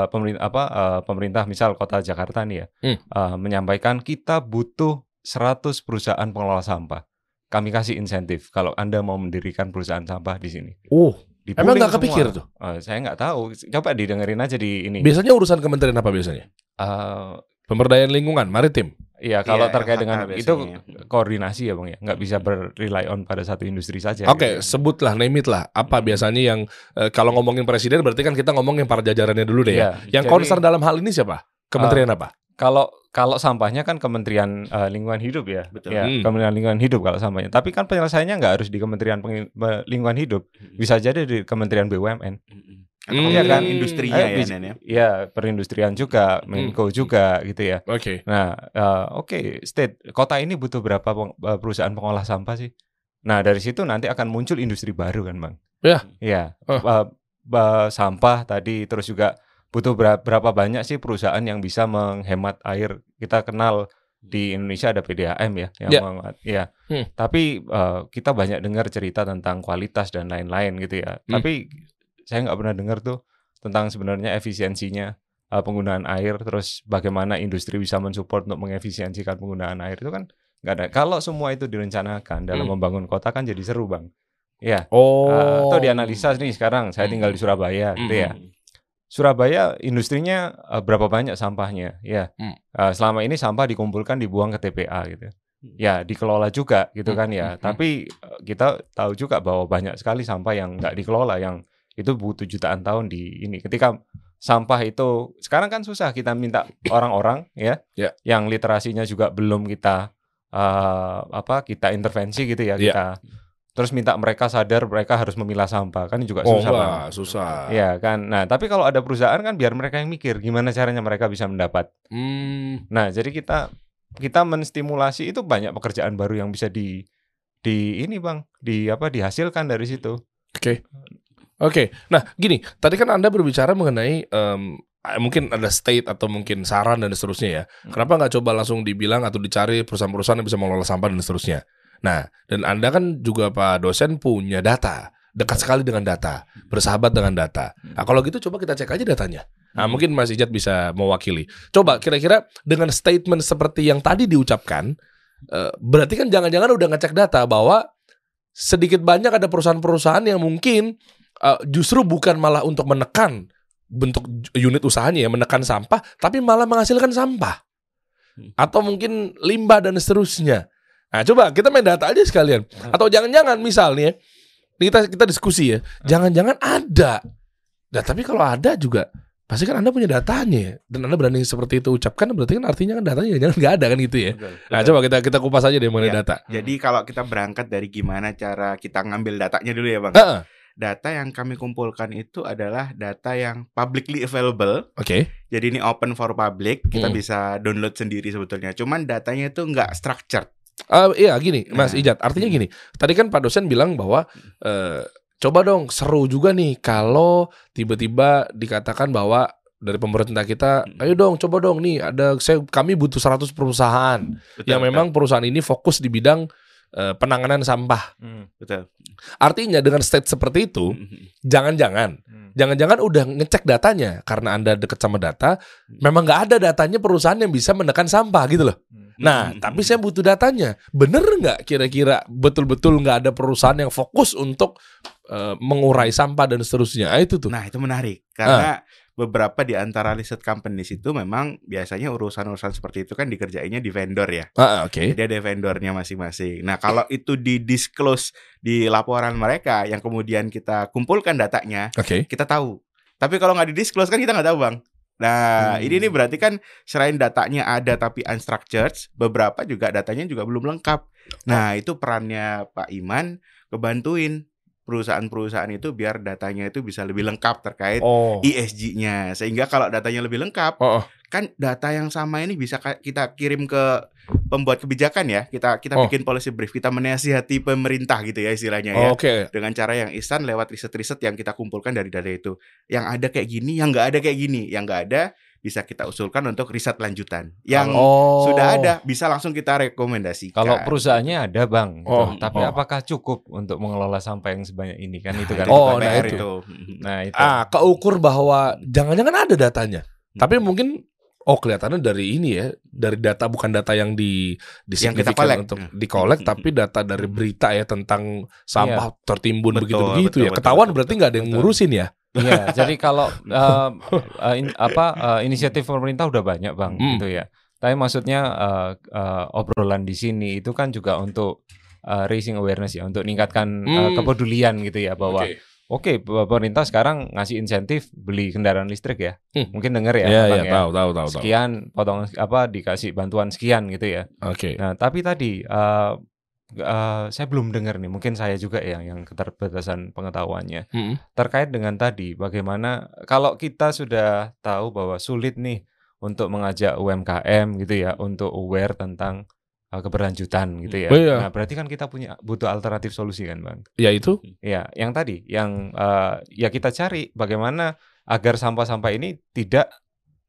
pemerintah apa eh, pemerintah misal kota Jakarta nih ya Hmm. eh, menyampaikan kita butuh 100 perusahaan pengelola sampah. Kami kasih insentif kalau Anda mau mendirikan perusahaan sampah di sini. Oh, Di-pooling emang nggak semua. kepikir tuh? Eh, saya nggak tahu. Coba didengerin aja di ini. Biasanya urusan kementerian apa biasanya? Eh, Pemberdayaan lingkungan, maritim. Iya, kalau Iya, terkait dengan biasanya. itu koordinasi ya bang ya, nggak bisa ber-rely on pada satu industri saja. Oke, gitu. sebutlah, name it lah. Apa biasanya yang eh, kalau ngomongin presiden berarti kan kita ngomongin para jajarannya dulu deh ya. Iya, Yang jadi, concern dalam hal ini siapa? Kementerian apa? Kalau kalau sampahnya kan Kementerian eh, Lingkungan Hidup ya, Betul. ya Hmm. Kementerian Lingkungan Hidup kalau sampahnya. Tapi kan penyelesaiannya nggak harus di Kementerian Be- Lingkungan Hidup, bisa jadi di Kementerian BUMN. Atau Hmm. iya kan Hmm. industrinya Eh, ya, Nen, ya. Ya, perindustrian juga, Menko juga gitu ya. Oke. Nah, eh, oke, state kota ini butuh berapa peng- perusahaan pengolah sampah sih? Nah, dari situ nanti akan muncul industri baru kan, Bang? Ya. Iya. Oh. Eh, ba- sampah tadi terus juga butuh bera- berapa banyak sih perusahaan yang bisa menghemat air? Kita kenal di Indonesia ada PDAM ya yang Ya. meng- ya. Hmm. Tapi eh, kita banyak dengar cerita tentang kualitas dan lain-lain gitu ya. Hmm. Tapi saya nggak pernah dengar tuh tentang sebenarnya efisiensinya uh, penggunaan air terus bagaimana industri bisa mensupport untuk mengefisiensikan penggunaan air itu kan nggak ada kalau semua itu direncanakan dalam Hmm. membangun kota kan jadi seru bang ya Oh. uh, atau dianalisa nih sekarang saya Hmm. tinggal di Surabaya gitu Hmm. ya Surabaya industrinya uh, berapa banyak sampahnya ya Hmm. Uh, selama ini sampah dikumpulkan dibuang ke TPA gitu ya dikelola juga gitu Hmm, kan ya hmm, hmm. tapi uh, kita tahu juga bahwa banyak sekali sampah yang nggak dikelola yang itu butuh jutaan tahun di ini ketika sampah itu sekarang kan susah kita minta orang-orang ya Ya. yang literasinya juga belum kita uh, apa kita intervensi gitu ya Ya. kita terus minta mereka sadar mereka harus memilah sampah kan juga Oh susah susah. Ya kan. Nah, tapi kalau ada perusahaan kan biar mereka yang mikir gimana caranya mereka bisa mendapat. Hmm. Nah, jadi kita kita menstimulasi itu banyak pekerjaan baru yang bisa di di ini Bang, di apa dihasilkan dari situ. Oke. Oke. Nah, gini, tadi kan Anda berbicara mengenai eh, mungkin ada state atau mungkin saran dan seterusnya ya. Kenapa nggak coba langsung dibilang atau dicari perusahaan-perusahaan yang bisa mengelola sampah dan seterusnya. Nah, dan Anda kan juga Pak dosen punya data, dekat sekali dengan data, bersahabat dengan data. Nah, kalau gitu coba kita cek aja datanya. Nah, mungkin Mas Ijat bisa mewakili. Coba kira-kira dengan statement seperti yang tadi diucapkan, eh, berarti kan jangan-jangan udah ngecek data bahwa sedikit banyak ada perusahaan-perusahaan yang mungkin eh, justru bukan malah untuk menekan bentuk unit usahanya ya menekan sampah, tapi malah menghasilkan sampah atau mungkin limbah dan seterusnya. Nah, coba kita main data aja sekalian. Atau jangan-jangan misalnya kita kita diskusi ya, jangan-jangan ada. Nah, tapi kalau ada juga pasti kan Anda punya datanya ya. dan Anda berani seperti itu ucapkan berarti kan artinya kan datanya jangan nggak ada kan gitu ya. Nah, coba kita kita kupas aja deh mengenai Iya. data. Jadi kalau kita berangkat dari gimana cara kita ngambil datanya dulu ya bang. Heeh. data yang kami kumpulkan itu adalah data yang publicly available. Oke. Jadi ini open for public, kita Hmm. bisa download sendiri sebetulnya. Cuman datanya itu nggak structured. Eh, iya gini, Mas Nah. Ijat. Artinya gini. Tadi kan Pak dosen bilang bahwa eh, coba dong seru juga nih kalau tiba-tiba dikatakan bahwa dari pemerintah kita, ayo dong, coba dong nih ada saya kami butuh 100 perusahaan Betul, yang betul. memang perusahaan ini fokus di bidang eh, penanganan sampah. Hmm. betul. Artinya dengan state seperti itu, jangan-jangan Hmm. Jangan-jangan udah ngecek datanya karena Anda deket sama data, memang nggak ada datanya perusahaan yang bisa menekan sampah gitu loh. Hmm. Nah, Hmm. tapi saya butuh datanya. Bener nggak kira-kira betul-betul nggak ada perusahaan yang fokus untuk eh, mengurai sampah dan seterusnya? Ah, itu tuh. Nah, itu menarik karena beberapa di antara listed companies itu memang biasanya urusan-urusan seperti itu kan dikerjainnya di vendor ya. Ah, ah, oke. Jadi ada vendornya masing-masing. Nah, kalau itu di disclose di laporan mereka yang kemudian kita kumpulkan datanya, Oke. kita tahu. Tapi kalau nggak di disclose kan kita nggak tahu, Bang. Nah, Hmm. ini nih berarti kan selain datanya ada tapi unstructured, beberapa juga datanya juga belum lengkap. Nah, itu perannya Pak Iman kebantuin perusahaan-perusahaan itu biar datanya itu bisa lebih lengkap terkait Oh. ESG-nya. Sehingga kalau datanya lebih lengkap, Oh, oh. kan data yang sama ini bisa kita kirim ke pembuat kebijakan ya. Kita kita Oh. bikin policy brief, kita menasihati pemerintah gitu ya istilahnya ya. Oke. Dengan cara yang instan lewat riset-riset yang kita kumpulkan dari data itu. Yang ada kayak gini, yang nggak ada kayak gini, yang nggak ada bisa kita usulkan untuk riset lanjutan. Yang Oh. sudah ada bisa langsung kita rekomendasikan. Kalau perusahaannya ada bang, gitu. Oh, tapi oh. apakah cukup untuk mengelola sampah yang sebanyak ini kan itu kan? Oh, nah itu. Nah itu. Ah, keukur bahwa jangan-jangan ada datanya. Hmm. Tapi mungkin oh kelihatannya dari ini ya, dari data bukan data yang di Yang kita collect. untuk Hmm. dikolek Hmm. tapi data dari berita ya tentang sampah tertimbun Betul, begitu-begitu betul, ya. betul, Ketahuan betul, berarti nggak ada yang betul. ngurusin ya. Iya, jadi kalau eh, in- apa eh, inisiatif pemerintah udah banyak bang, Hmm. gitu ya. Tapi maksudnya eh, eh, obrolan di sini itu kan juga untuk eh, raising awareness ya, untuk meningkatkan Hmm. kepedulian gitu ya bahwa Oke. oke pemerintah sekarang ngasih insentif beli kendaraan listrik ya, Hmm. mungkin denger ya, Iya, Bang, iya, ya. tahu, tahu, tahu. Sekian potong apa dikasih bantuan sekian gitu ya. Oke. Nah, tapi tadi eh, eh, saya belum dengar nih, mungkin saya juga ya yang keterbatasan pengetahuannya Mm. terkait dengan tadi bagaimana kalau kita sudah tahu bahwa sulit nih untuk mengajak UMKM gitu ya untuk aware tentang uh, keberlanjutan gitu ya. Oh, iya. Nah, berarti kan kita punya butuh alternatif solusi kan, Bang. Ya itu. Ya, yang tadi yang uh, ya kita cari bagaimana agar sampah-sampah ini tidak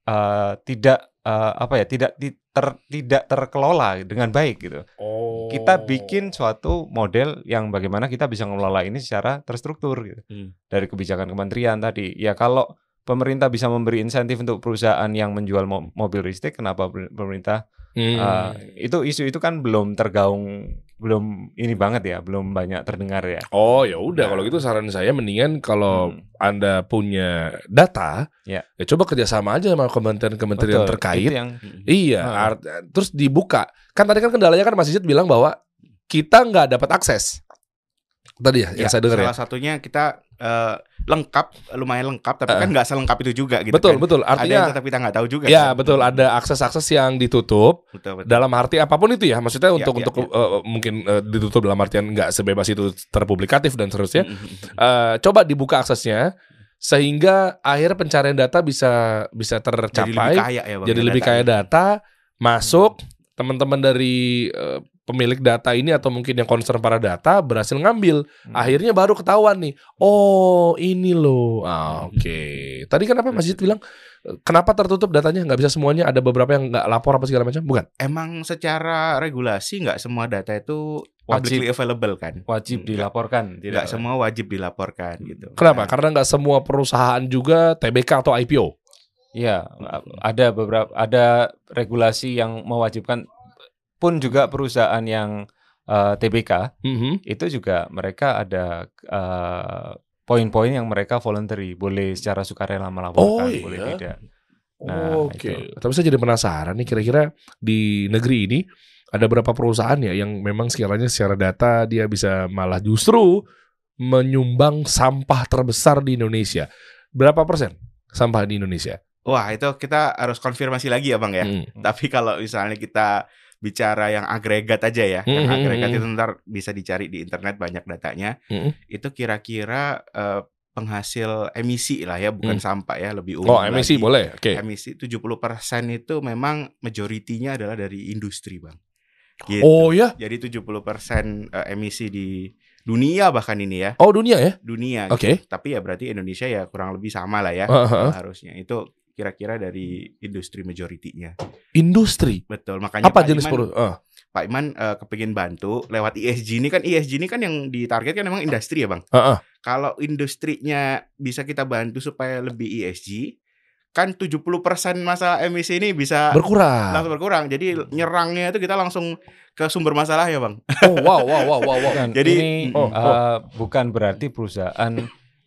uh, tidak uh, apa ya, tidak di- ter- tidak terkelola dengan baik gitu. Oh. Kita bikin suatu model yang bagaimana kita bisa mengelola ini secara terstruktur gitu. Hmm. Dari kebijakan kementerian tadi. Ya kalau pemerintah bisa memberi insentif untuk perusahaan yang menjual mo- mobil listrik, kenapa pemerintah Hmm. uh, itu isu itu kan belum tergaung, belum ini banget ya, belum banyak terdengar ya. Oh ya udah Nah. kalau gitu saran saya mendingan kalau Hmm. anda punya data, Ya. coba kerjasama aja sama kementerian-kementerian terkait. itu yang Iya, Ah. art- terus dibuka. Kan tadi kan kendalanya kan Mas Ijit bilang bahwa kita nggak dapat akses. Tadi ya, yang Ya, saya dengar ya. salah satunya kita eh, lengkap, lumayan lengkap, tapi Eh. kan nggak selengkap itu juga gitu Betul, kan. betul. Ada yang Artinya tetap kita nggak tahu juga. ya kan. betul ada akses-akses yang ditutup Betul, betul. dalam arti apa pun itu ya. Maksudnya Ya, untuk ya, untuk ya. eh, mungkin eh, ditutup dalam artian nggak sebebas itu terpublikatif dan seterusnya. Eh, coba dibuka aksesnya sehingga akhir pencarian data bisa bisa Jadi lebih tercapai kaya ya, Bang, jadi ya lebih kaya data masuk teman-teman dari eh, pemilik data ini atau mungkin yang concern para data berhasil ngambil. Hmm. akhirnya baru ketahuan nih oh ini loh. Ah, oke. Tadi kan apa Mas Jit bilang kenapa tertutup datanya? Nggak bisa semuanya? Ada beberapa yang nggak lapor apa segala macam? Bukan. Emang secara regulasi nggak semua data itu publicly available kan? wajib Nggak- dilaporkan, Nggak tidak. semua wajib dilaporkan gitu. kenapa? Nah, karena nggak semua perusahaan juga TBK atau IPO Iya, ada beberapa ada regulasi yang mewajibkan pun juga perusahaan yang eh, TBK Mhm. itu juga mereka ada eh, poin-poin yang mereka voluntary, boleh secara sukarela Oh, melaporkan, boleh iya? tidak. Nah, Oke, itu. tapi saya jadi penasaran nih kira-kira di negeri ini ada berapa perusahaan ya yang memang sekiranya secara data dia bisa malah justru menyumbang sampah terbesar di Indonesia. Berapa persen sampah di Indonesia? Wah itu kita harus konfirmasi lagi ya bang ya. Hmm. Tapi kalau misalnya kita bicara yang agregat aja ya. Yang Mhm, agregat mhm. itu ntar bisa dicari di internet banyak datanya. Mhm. Itu kira-kira eh, penghasil emisi lah ya, bukan sampah ya, lebih umum Oh, emisi lagi. boleh. Oke. Emisi 70% itu memang majoritinya adalah dari industri, Bang. Gitu. Oh ya. Jadi 70% eh, emisi di dunia bahkan ini ya, Oh, dunia ya. dunia. Oke. gitu. Tapi ya berarti Indonesia ya kurang lebih sama lah ya Heeh. harusnya. Itu kira-kira dari industri majoritinya. Industri. Betul. Makanya Apa Pak jenis Iman, produk? Ah. Pak Iman eh, kepingin bantu lewat ESG ini kan ESG ini kan yang ditargetkan memang industri ya, Bang. Heeh. Kalau industrinya bisa kita bantu supaya lebih ESG, kan 70% masalah emisi ini bisa Berkurang. langsung berkurang. Jadi nyerangnya itu kita langsung ke sumber masalah ya, Bang. Oh, wow, wow, wow, wow, wow. Bukan, Jadi- ini Oh, eh, bukan berarti perusahaan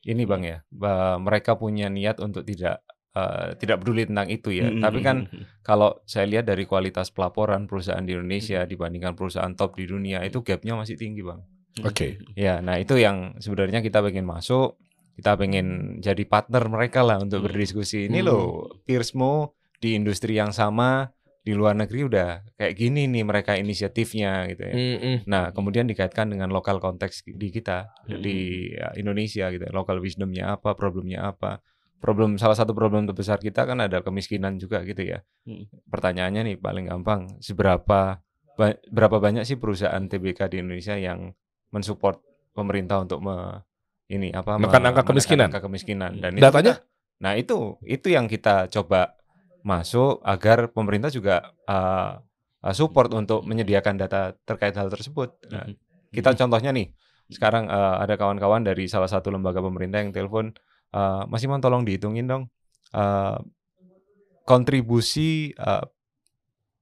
ini bang ya, ba- mereka punya niat untuk tidak eh, tidak peduli tentang itu ya. Mm, Tapi kan [laughs] kalau saya lihat dari kualitas pelaporan perusahaan di Indonesia dibandingkan perusahaan top di dunia itu gapnya masih tinggi bang. Oke. Ya, nah itu yang sebenarnya kita pengen masuk, kita pengen jadi partner mereka lah untuk berdiskusi. Ini Hmm. loh, peersmu di industri yang sama di luar negeri udah kayak gini nih mereka inisiatifnya gitu ya. Mm-mm. Nah, kemudian dikaitkan dengan lokal konteks di kita Hmm. di ya, Indonesia gitu. Lokal wisdomnya apa, problemnya apa. Problem salah satu problem terbesar kita kan ada kemiskinan juga gitu ya. Hmm. Pertanyaannya nih paling gampang, seberapa ba- berapa banyak sih perusahaan TBK di Indonesia yang mensupport pemerintah untuk me, ini apa Menekan me- angka kemiskinan. angka kemiskinan dan itu Datanya? nah, itu itu yang kita coba masuk agar pemerintah juga uh, uh, support untuk menyediakan data terkait hal tersebut. Nah, kita contohnya nih, sekarang uh, ada kawan-kawan dari salah satu lembaga pemerintah yang telepon, uh, Mas Iman tolong dihitungin dong uh, kontribusi uh,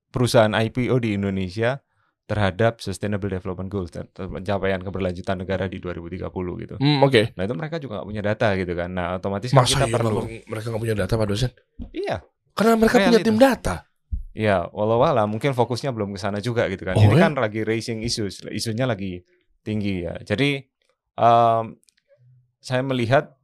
perusahaan IPO di Indonesia terhadap Sustainable Development Goals dan pencapaian keberlanjutan negara di 2030 gitu. Hmm, oke. Nah itu mereka juga nggak punya data gitu kan. Nah otomatis kan Masa kita iya perlu. Mereka nggak punya data Pak dosen? Iya, Karena mereka punya Realitas. tim data. Iya, walau walau mungkin fokusnya belum ke sana juga gitu kan. Oh, Ini ya? kan lagi raising issues, isunya lagi tinggi ya. Jadi em, saya melihat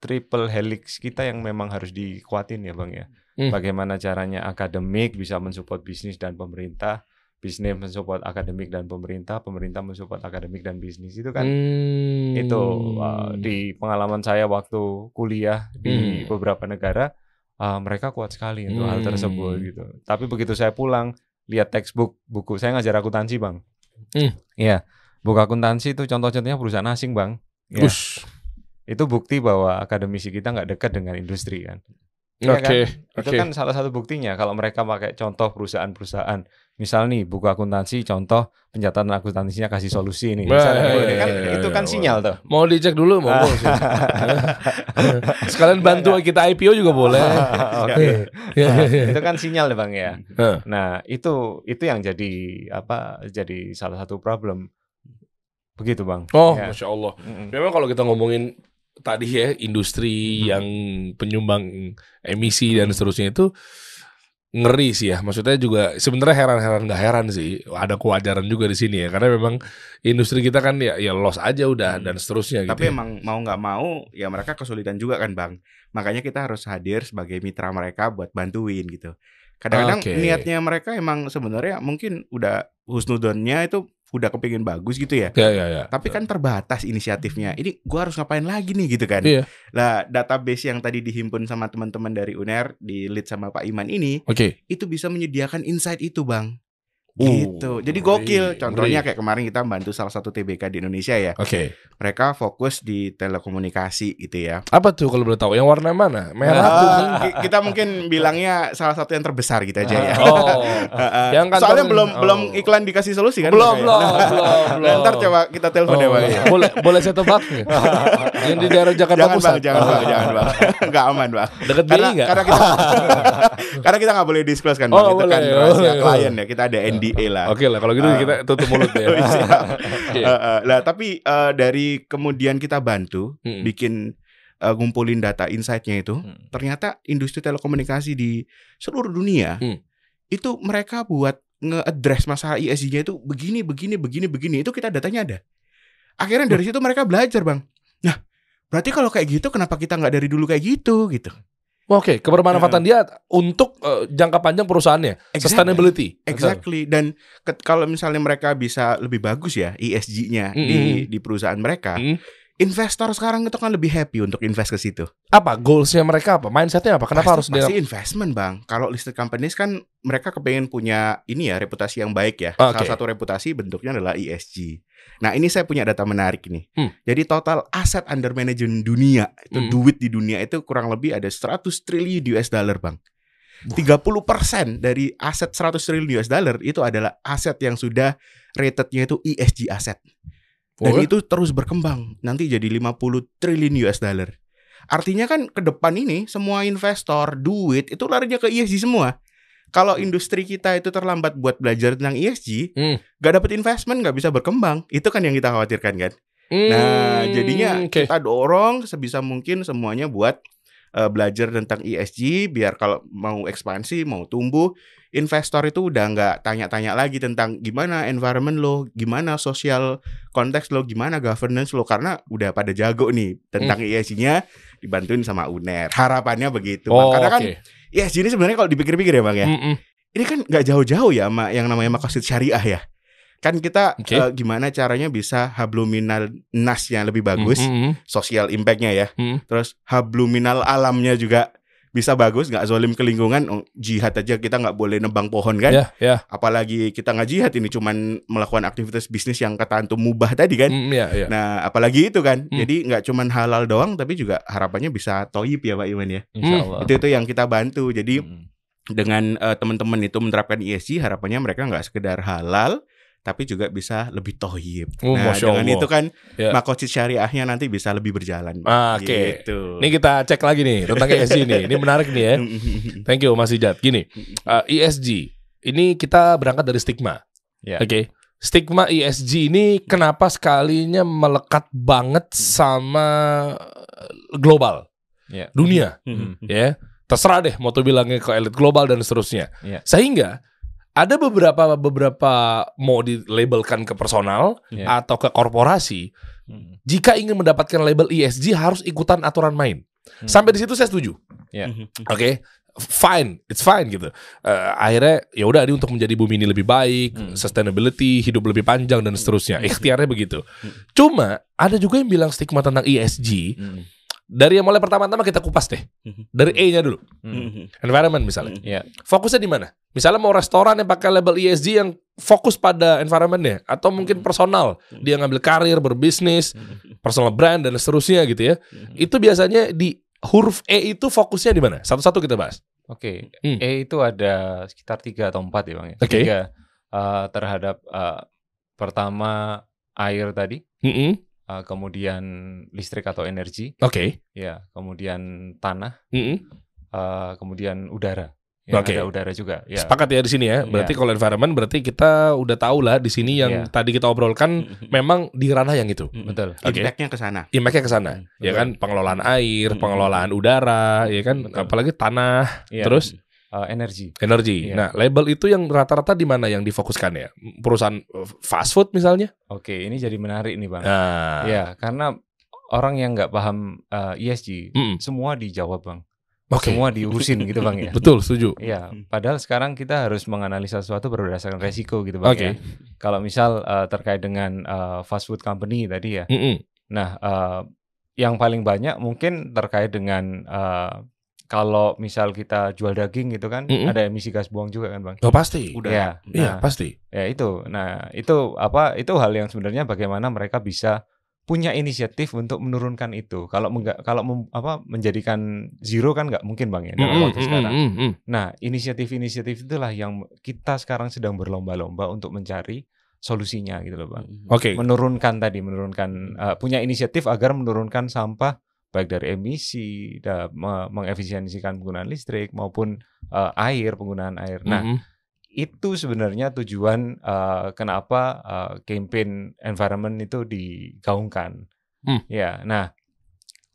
triple helix kita yang memang harus dikuatin ya bang ya. Hmm. Bagaimana caranya akademik bisa mensupport bisnis dan pemerintah, bisnis mensupport akademik dan pemerintah, pemerintah mensupport akademik dan bisnis itu kan Hmm. itu uh, di pengalaman saya waktu kuliah di Hmm. beberapa negara uh, mereka kuat sekali untuk hal Hmm. tersebut gitu. Tapi begitu saya pulang lihat textbook buku saya ngajar akuntansi bang. Hmm. Iya buku akuntansi itu contoh-contohnya perusahaan asing bang. Ya, Ush. Itu bukti bahwa akademisi kita nggak dekat dengan industri kan. Iya Oke. kan? Itu Oke. kan salah satu buktinya kalau mereka pakai contoh perusahaan-perusahaan. Misal nih buku akuntansi contoh pencatatan akuntansinya kasih solusi nih. Misalnya, Bah, ini kan, iya, itu iya, kan iya. sinyal tuh. Mau dicek dulu mau [laughs] Sekalian bantu kita IPO juga boleh. [laughs] Oke. Ya, ya, ya. itu kan sinyal ya bang ya. Nah itu itu yang jadi apa? Jadi salah satu problem. Begitu bang. Oh, Ya. masya Allah. Memang kalau kita ngomongin tadi ya industri Hmm. yang penyumbang emisi dan seterusnya itu ngeri sih ya. Maksudnya juga sebenarnya heran-heran nggak heran sih. Ada kewajaran juga di sini ya. Karena memang industri kita kan ya ya loss aja udah Hmm. dan seterusnya gitu. Tapi ya. emang mau nggak mau ya mereka kesulitan juga kan bang. Makanya kita harus hadir sebagai mitra mereka buat bantuin gitu. Kadang-kadang Oke. niatnya mereka emang sebenarnya mungkin udah husnudonnya itu udah kepingin bagus gitu ya. ya ya ya. Tapi kan terbatas inisiatifnya. Ini gua harus ngapain lagi nih gitu kan. Iya. Lah database yang tadi dihimpun sama teman-teman dari UNER di lead sama Pak Iman ini Oke. itu bisa menyediakan insight itu bang. Uh, Gitu. Jadi gokil. Contohnya kayak kemarin kita bantu salah satu TBK di Indonesia ya. Oke. Mereka fokus di telekomunikasi gitu ya. Apa tuh kalau boleh tahu? Yang warna mana? Merah, Eh, kuning. ki- kita mungkin bilangnya salah satu yang terbesar gitu aja ya. Oh. [laughs] Heeh. Yang kantor- Soalnya belum oh. belum iklan dikasih solusi kan? Belum, ya? belum, Nah, belum, [laughs] nah, belum. Ntar coba kita telepon ya Oh, bang. iya. boleh boleh saya tebak nggak? [laughs] yang di daerah Jakarta Jangan Pusat. bang, jangan bang, Oh. jangan bang. Nggak aman bang. Deket BI Karena nggak? karena kita karena kita nggak boleh disclose kan Oh, bang. Itu kan boleh, rahasia boleh. klien ya. Kita ada NDA lah. Oke lah kalau gitu Ah. kita tutup mulut [laughs] ya. Oke. Eh, eh, Lah tapi eh, dari kemudian kita bantu Mm-mm. bikin eh, ngumpulin data insight-nya itu, Hmm. ternyata industri telekomunikasi di seluruh dunia Hmm. itu mereka buat nge-address masalah ESG-nya itu begini, begini, begini, begini. Itu kita datanya ada. Akhirnya dari situ mereka belajar bang. Nah, berarti kalau kayak gitu, kenapa kita nggak dari dulu kayak gitu gitu? Oke, kebermanfaatan dia untuk eh, jangka panjang perusahaannya, Exactly. sustainability. Exactly dan ke- kalau misalnya mereka bisa lebih bagus ya ESG-nya Mm, di mm, di perusahaan mereka, Mm. investor sekarang itu kan lebih happy untuk invest ke situ. Apa goalsnya mereka apa? Mindsetnya apa? Kenapa harus pasti, dia? pasti investment bang? Kalau listed companies kan mereka kepengen punya ini ya reputasi yang baik ya. Oke. Salah satu reputasi bentuknya adalah ESG. Nah ini saya punya data menarik nih. Hmm. Jadi total aset under management dunia itu Hmm. duit di dunia itu kurang lebih ada 100 triliun US dollar bang. 30% dari aset 100 triliun US dollar itu adalah aset yang sudah ratednya itu ESG aset. Dan Oh, itu terus berkembang. Nanti jadi 50 triliun US dollar. Artinya kan ke depan ini semua investor duit itu larinya ke ESG semua. Kalau industri kita itu terlambat buat belajar tentang ESG, Hmm. gak dapet investment, gak bisa berkembang. Itu kan yang kita khawatirkan kan. Nah, Hmm, jadinya oke. kita dorong sebisa mungkin semuanya buat eh, belajar tentang ESG biar kalau mau ekspansi, mau tumbuh, investor itu udah nggak tanya-tanya lagi tentang gimana environment lo, gimana social konteks lo, gimana governance lo karena udah pada jago nih tentang ESG-nya dibantuin sama UNER. Harapannya begitu. Hmm. Oh, Karena kan oke. ESG ini sebenarnya kalau dipikir-pikir ya Bang ya Mm-mm. ini kan nggak jauh-jauh ya sama yang namanya makosid syariah ya. Kan kita Oke. eh, gimana caranya bisa habluminal nasnya lebih bagus, Mm-mm. social impact-nya ya. Mm. Terus habluminal alamnya juga bisa bagus, nggak zolim ke lingkungan. Oh, Jihad aja kita nggak boleh nebang pohon kan. Ya, ya. Apalagi kita nggak jihad ini cuman melakukan aktivitas bisnis yang kata antum mubah tadi kan. Mm, ya, ya. Nah, apalagi itu kan. Hmm. Jadi nggak cuman halal doang, tapi juga harapannya bisa toyib ya Pak Iwan ya. Allah. Itu itu yang kita bantu. Jadi Mm. dengan eh, teman-teman itu menerapkan ESG harapannya mereka nggak sekedar halal tapi juga bisa lebih tohib. Oh, nah Masya dengan Allah. itu kan Ya. makosid syariahnya nanti bisa lebih berjalan. Ah, Oke. Gitu. Ini kita cek lagi nih tentang [laughs] ESG nih. Ini menarik nih ya. [laughs] Thank you Mas Ijat. Gini, uh, ESG ini kita berangkat dari stigma. Ya. Oke. Stigma ESG ini kenapa sekalinya melekat banget sama global, Ya. dunia, Mm. ya. Terserah deh mau tuh bilangnya ke elit global dan seterusnya. Ya. Sehingga ada beberapa beberapa mau dilabelkan ke personal Ya. atau ke korporasi, Mm. jika ingin mendapatkan label ESG harus ikutan aturan main. Hmm. Sampai di situ saya setuju. Ya. Oke, fine, it's fine gitu. Eh, akhirnya ya udah ini untuk menjadi bumi ini lebih baik, Hmm. sustainability, hidup lebih panjang dan seterusnya. Ikhtiarnya begitu. Cuma ada juga yang bilang stigma tentang ESG. Mm. Dari yang mulai pertama-tama kita kupas deh. Dari E-nya dulu, Mm. environment misalnya. Ya. Fokusnya di mana? Misalnya mau restoran yang pakai label ESG yang fokus pada environmentnya, atau mungkin personal, dia ngambil karir, berbisnis, personal brand dan seterusnya gitu ya. Itu biasanya di huruf E itu fokusnya di mana? Satu-satu kita bahas. Oke, Hmm. E itu ada sekitar tiga atau empat ya bang ya. Oke. Tiga eh, terhadap eh, pertama air tadi, Mm-mm. Eh, kemudian listrik atau energi, Oke. ya, kemudian tanah, Mm-mm. eh, kemudian udara. Ya, Oke. ada udara juga. Ya. Sepakat ya di sini ya. Berarti Iya. kalau environment berarti kita udah tahu lah di sini yang Iya. tadi kita obrolkan memang di ranah yang itu. Betul. Oke. Impact-nya ke sana. Impact-nya ke sana. Hmm, ya kan pengelolaan air, Hmm. pengelolaan udara, ya kan Betul. apalagi tanah, Iya. terus Eh, energi. energi. Iya. Nah, label itu yang rata-rata di mana yang difokuskan ya? Perusahaan eh, fast food misalnya? Oke, ini jadi menarik nih bang. Nah. Ya, karena orang yang nggak paham eh, ESG, Mm-mm. semua dijawab bang. Oke. Semua diurusin gitu bang ya. [laughs] Betul, setuju. Iya, padahal sekarang kita harus menganalisa sesuatu berdasarkan resiko gitu bang. Oke. ya. Kalau misal eh, terkait dengan eh, fast food company tadi ya, Mm-mm. nah eh, yang paling banyak mungkin terkait dengan eh, kalau misal kita jual daging gitu kan, Mm-mm. ada emisi gas buang juga kan bang. Oh, pasti. Udah. Iya, Iya, nah, pasti. ya itu. Nah itu apa? Itu hal yang sebenarnya bagaimana mereka bisa punya inisiatif untuk menurunkan itu. Kalau enggak, kalau mem- apa menjadikan zero kan nggak mungkin bang ya dalam Mm-mm, waktu sekarang. mm-mm, mm-mm. Nah, inisiatif-inisiatif itulah yang kita sekarang sedang berlomba-lomba untuk mencari solusinya gitu loh, Bang. Oke. Menurunkan tadi, menurunkan uh, punya inisiatif agar menurunkan sampah baik dari emisi, da, me- mengefisiensikan penggunaan listrik maupun uh, air, penggunaan air. Nah, Mm-mm. itu sebenarnya tujuan uh, kenapa uh, campaign environment itu digaungkan. Hmm. Ya, nah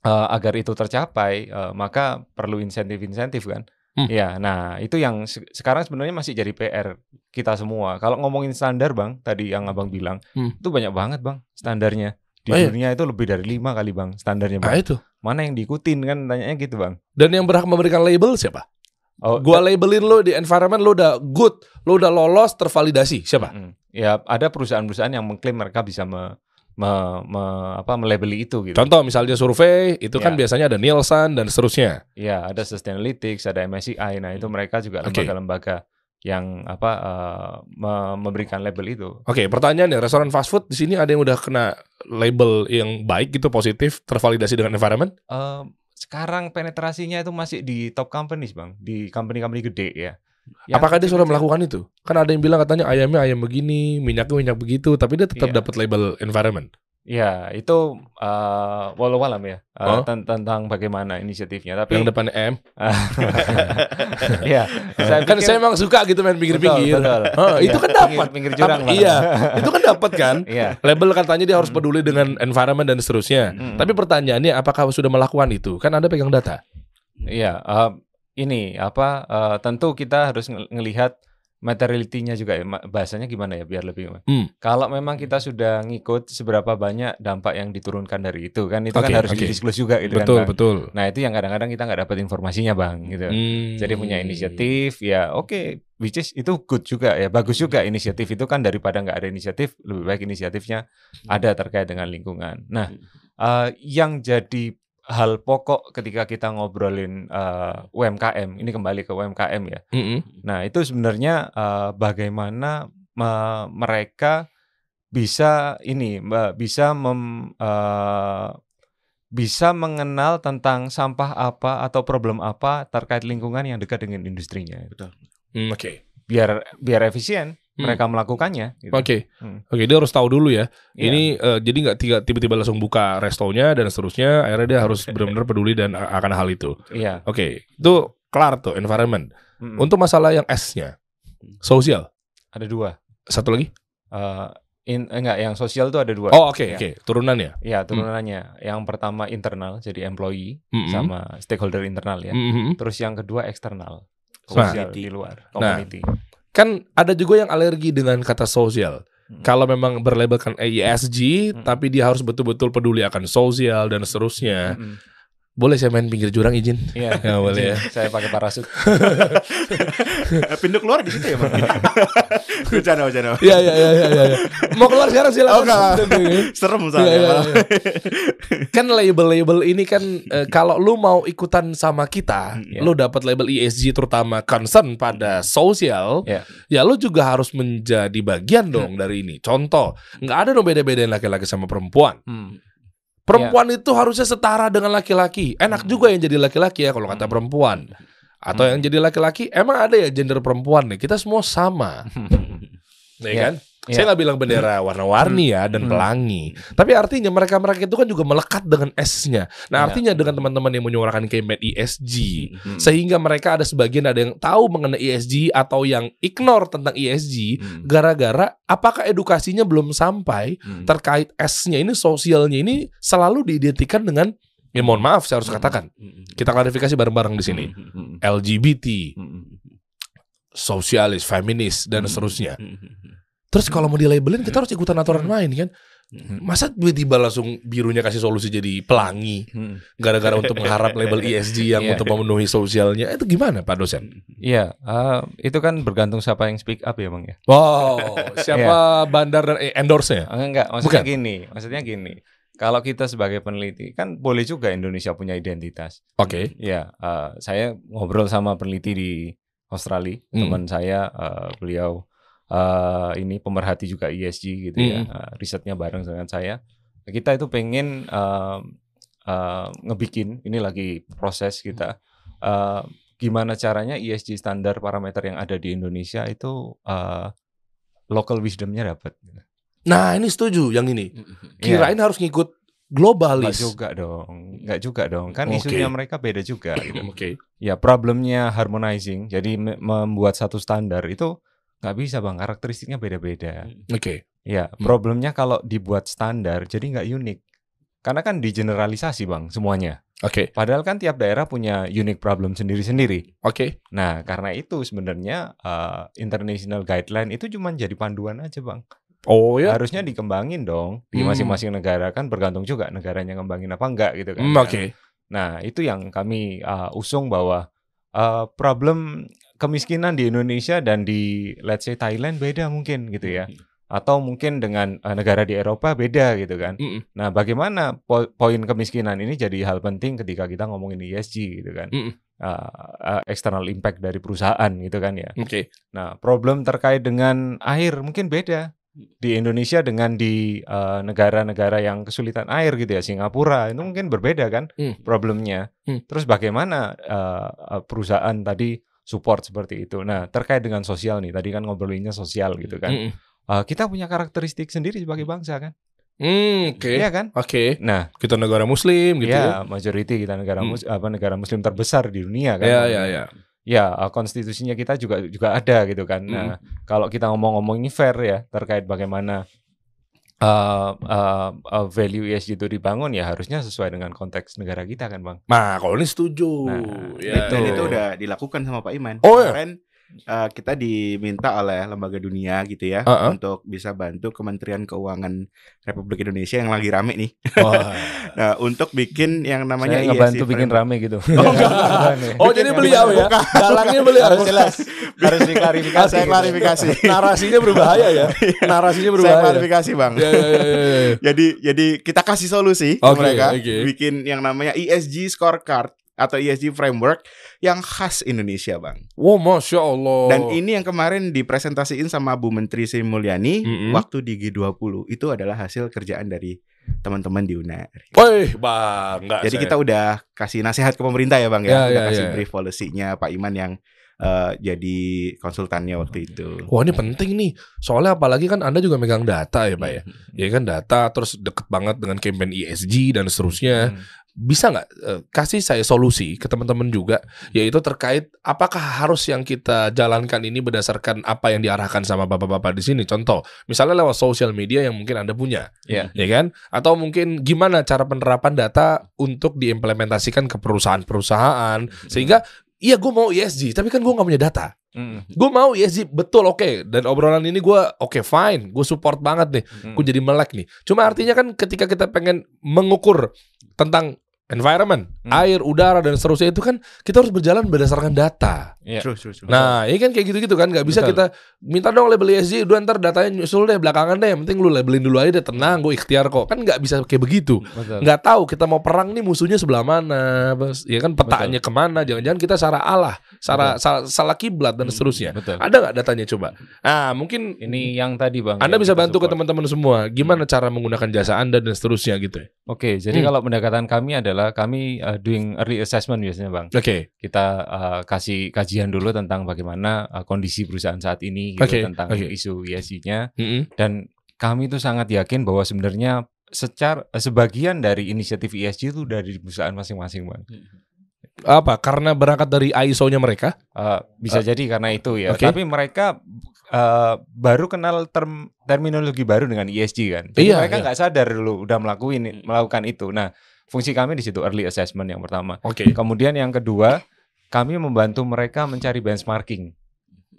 uh, agar itu tercapai, uh, maka perlu insentif-insentif kan. Hmm. Ya, nah itu yang se- sekarang sebenarnya masih jadi PR kita semua. Kalau ngomongin standar, bang, tadi yang abang bilang, Hmm. itu banyak banget, bang, standarnya. Di iya? dunia itu lebih dari lima kali, bang, standarnya, bang. itu. mana yang diikutin kan tanyanya gitu bang. Dan yang berhak memberikan label siapa? Oh, Gua labelin lo di environment lo udah good, lo udah lolos, tervalidasi. Siapa? Mm-mm. Ya ada perusahaan-perusahaan yang mengklaim mereka bisa me, me- me- apa melabeli itu gitu. Contoh misalnya survei, itu kan Ya. biasanya ada Nielsen dan seterusnya. Ya ada Sustainalytics, ada MSCI. Nah itu mereka juga lembaga-lembaga yang apa eh, me- memberikan label itu. Oke, pertanyaannya restoran fast food di sini ada yang udah kena label yang baik gitu positif, tervalidasi dengan environment? Eh, sekarang penetrasinya itu masih di top companies bang, di company-company gede ya. Yang Apakah dia sudah melakukan itu? Kan ada yang bilang katanya ayamnya ayam begini, minyaknya minyak begitu, tapi dia tetap Iya. dapat label environment. Ya itu uh, walau alam ya eh, Oh. ten- tentang bagaimana inisiatifnya. Tapi Yang depannya M. [laughs] ya, saya kan pikir- saya emang suka gitu main pinggir-pinggir. Oh, itu kan dapat. pinggir, jurang iya, itu kan dapat kan? Iya. Label katanya dia harus peduli dengan environment dan seterusnya. Mm. Tapi pertanyaannya apakah sudah melakukan itu? Kan Anda pegang data. Iya, eh, ini apa? eh, tentu kita harus ngel- ngelihat materiality-nya juga ya. Bahasanya gimana ya biar lebih. Hmm. Kalau memang kita sudah ngikut seberapa banyak dampak yang diturunkan dari itu kan itu kan Oke, harus oke. di-disclose juga gitu betul, kan. Bang. betul. Nah, itu yang kadang-kadang kita nggak dapat informasinya, Bang, gitu. Hmm. Jadi punya inisiatif ya oke which is itu good juga ya bagus juga inisiatif itu kan daripada nggak ada inisiatif lebih baik inisiatifnya ada terkait dengan lingkungan. Nah eh, yang jadi hal pokok ketika kita ngobrolin eh, UMKM ini kembali ke UMKM ya. Mm-mm. Nah itu sebenarnya eh, bagaimana me- mereka bisa ini mbak bisa mem, eh, bisa mengenal tentang sampah apa atau problem apa terkait lingkungan yang dekat dengan industrinya Hmm, Oke. biar biar efisien Hmm. Mereka melakukannya gitu. Oke, Hmm. oke dia harus tahu dulu ya. Iya. Ini eh, jadi nggak tiba-tiba langsung buka restonya dan seterusnya. Akhirnya dia harus benar-benar [laughs] peduli dan akan hal itu. iya Oke, itu kelar tuh environment. Mm-mm. Untuk masalah yang S-nya, sosial. ada dua Satu lagi? Eh, in, enggak yang sosial tuh ada dua Oh oke Iya. oke, turunannya. ya turunannya yang pertama internal jadi employee Mm-mm. sama stakeholder internal ya Mm-mm. terus yang kedua eksternal Nah. sosial di luar Nah. Kan ada juga yang alergi dengan kata sosial. Hmm. Kalau memang berlabelkan ESG, Hmm. tapi dia harus betul-betul peduli akan sosial dan seterusnya. Mm-mm. Boleh saya main pinggir jurang izin? Iya, [laughs] Ya, boleh ya. saya pakai parasut. [laughs] Pintu keluar di situ ya, Bang. [laughs] Bercanda, bercanda. Iya iya iya iya. iya. Mau keluar sekarang silakan. Oh, enggak. Serem Iya, soalnya. iya, iya. kan label-label ini kan eh, kalau lu mau ikutan sama kita, Iya. lu dapat label ESG terutama concern pada sosial, Iya. ya lu juga harus menjadi bagian dong dari ini. Contoh, nggak ada dong beda-bedain laki-laki sama perempuan. Hmm. Perempuan itu harusnya setara dengan laki-laki. Enak Hmm. juga yang jadi laki-laki ya kalau kata Hmm. perempuan. Atau Hmm. yang jadi laki-laki, emang ada ya gender perempuan nih. Kita semua sama, [laughs] ya Iya. kan? Iya. Saya nggak bilang bendera warna-warni ya dan Hmm. pelangi. Tapi artinya mereka-mereka itu kan juga melekat dengan S-nya. Nah Iya. artinya dengan teman-teman yang menyuarakan campaign ESG, Hmm. sehingga mereka ada sebagian ada yang tahu mengenai ESG atau yang ignore tentang ESG, Hmm. gara-gara apakah edukasinya belum sampai Hmm. terkait S-nya ini sosialnya ini selalu diidentikan dengan ya mohon maaf saya harus katakan kita klarifikasi bareng-bareng di sini. LGBT, sosialis, feminis dan seterusnya. Terus kalau mau dilabelin kita harus ikutan aturan main kan? Masa tiba-tiba langsung birunya kasih solusi jadi pelangi Hmm. gara-gara untuk [laughs] mengharap label ESG yang Iya. untuk memenuhi sosialnya itu gimana Pak dosen? Iya, eh, itu kan bergantung siapa yang speak up ya bang ya. Wow, siapa bandar dan eh, endorse-nya? Enggak, maksudnya Bukan. gini, maksudnya gini. Kalau kita sebagai peneliti kan boleh juga Indonesia punya identitas. Oke. Ya, eh, saya ngobrol sama peneliti di Australia, Hmm. teman saya, eh, beliau eh, ini pemerhati juga ESG gitu ya, Hmm. eh, risetnya bareng dengan saya. Kita itu pengen eh, eh, ngebikin, ini lagi proses kita, eh, gimana caranya ESG standar parameter yang ada di Indonesia itu eh, local wisdomnya dapat. Nah ini setuju yang ini. Kirain harus ngikut globalis. juga dong, nggak juga dong. Kan Oke. isunya mereka beda juga. Gitu. Oke. Ya problemnya harmonizing, jadi me- membuat satu standar itu nggak bisa bang, karakteristiknya beda-beda. Oke. Ya Hmm. problemnya kalau dibuat standar jadi nggak unik, karena kan digeneralisasi bang semuanya. Oke. Padahal kan tiap daerah punya unique problem sendiri-sendiri. Oke. Nah karena itu sebenarnya uh, international guideline itu cuma jadi panduan aja bang. Oh ya. Harusnya dikembangin dong di Hmm. masing-masing negara kan bergantung juga negaranya ngembangin apa enggak gitu kan. Hmm, Oke. Nah, itu yang kami uh, usung bahwa uh, problem kemiskinan di Indonesia dan di let's say Thailand beda mungkin gitu ya. Atau mungkin dengan uh, negara di Eropa beda gitu kan. Mm-mm. Nah, bagaimana po- poin kemiskinan ini jadi hal penting ketika kita ngomongin ESG gitu kan. Mm-mm. Uh, uh, external impact dari perusahaan gitu kan ya. Oke. Nah, problem terkait dengan air mungkin beda di Indonesia dengan di eh, negara-negara yang kesulitan air gitu ya, Singapura itu mungkin berbeda kan Hmm. problemnya. Hmm. Terus bagaimana eh, eh, perusahaan tadi support seperti itu. Nah, terkait dengan sosial nih, tadi kan ngobrolinnya sosial gitu kan. Mm-mm. Eh, kita punya karakteristik sendiri sebagai bangsa kan, Hmm, Oke. Iya kan? Oke. Nah, Kita negara muslim gitu ya. ya majority kita negara Hmm. mus apa negara muslim terbesar di dunia kan. Ya, ya, ya. ya eh, konstitusinya kita juga juga ada gitu kan. Nah, kalau kita ngomong-ngomongin fair ya terkait bagaimana eh, eh, eh, value ESG itu dibangun ya harusnya sesuai dengan konteks negara kita kan, Bang. Nah, kalau ini setuju. Nah, ya, Dan itu udah dilakukan sama Pak Iman. Oh, ya? Kemarin eh, kita diminta oleh lembaga dunia gitu ya Uh-uh. untuk bisa bantu Kementerian Keuangan Republik Indonesia yang lagi rame nih. Wah. [laughs] Nah, untuk bikin yang namanya Saya ngebantu ESG bikin rame gitu. [laughs] Oh, enggak. Oh, jadi beliau ya. Dalangnya beliau. harus jelas. harus diklarifikasi. Saya klarifikasi. [laughs] Narasinya berbahaya ya. Narasinya Saya berbahaya. klarifikasi, Bang. Ya, ya, ya, ya, ya. Jadi jadi kita kasih solusi Oke, mereka oke. bikin yang namanya ESG scorecard atau ESG framework yang khas Indonesia, Bang. Wow, masya Allah. Dan ini yang kemarin dipresentasiin sama Bu Menteri Sri Mulyani Mm-mm. waktu di G20 itu adalah hasil kerjaan dari teman-teman di UNER. Woi, bang, enggak. Jadi saya. kita udah kasih nasihat ke pemerintah ya, Bang Ya, ya. udah ya, kasih ya. brief policy-nya Pak Iman yang eh, jadi konsultannya waktu itu. Wah ini penting nih, soalnya apalagi kan Anda juga megang data ya Pak ya Ya kan data terus deket banget dengan campaign ESG dan seterusnya Hmm. Bisa nggak eh, kasih saya solusi ke teman-teman juga Yaitu terkait apakah harus yang kita jalankan ini berdasarkan apa yang diarahkan sama bapak-bapak di sini Contoh, misalnya lewat sosial media yang mungkin Anda punya Iya. ya kan? Atau mungkin gimana cara penerapan data untuk diimplementasikan ke perusahaan-perusahaan Sehingga Iya gue mau ESG Tapi kan gue nggak punya data Mm. Gue mau ESG betul oke Dan obrolan ini gue oke fine Gue support banget nih Mm. Gue jadi melek nih Cuma artinya kan ketika kita pengen mengukur Tentang environment Hmm. Air, udara dan seterusnya itu kan Kita harus berjalan berdasarkan data Iya. True, true, true. Nah ini kan kayak gitu-gitu kan Gak bisa Betul. kita Minta dong label ESG Udah ntar datanya nyusul deh belakangan deh Yang penting lu labelin dulu aja deh Tenang gue ikhtiar kok Kan gak bisa kayak begitu Betul. nggak tahu kita mau perang nih musuhnya sebelah mana bos ya kan petanya ke mana jangan-jangan kita salah Allah salah salah, salah kiblat dan seterusnya Betul. ada nggak datanya coba nah mungkin Ini yang tadi Bang. anda bisa bantu ke support. teman-teman semua gimana cara menggunakan jasa anda dan seterusnya gitu ya Oke, jadi Hmm. kalau pendekatan kami adalah kami uh, doing early assessment biasanya, Bang. oke Kita uh, kasih kajian dulu tentang bagaimana uh, kondisi perusahaan saat ini gitu Oke, tentang oke. isu ESG-nya Mm-mm. dan kami tuh sangat yakin bahwa sebenarnya secara sebagian dari inisiatif ESG itu udah di perusahaan masing-masing, Bang. apa karena berangkat dari ISO-nya mereka Uh, bisa jadi karena itu ya. oke. Tapi mereka uh, baru kenal term terminologi baru dengan ESG kan. Jadi Iya, mereka iya. nggak sadar dulu udah melakuin melakukan itu. Nah, fungsi kami di situ early assessment yang pertama. oke Kemudian yang kedua, kami membantu mereka mencari benchmarking.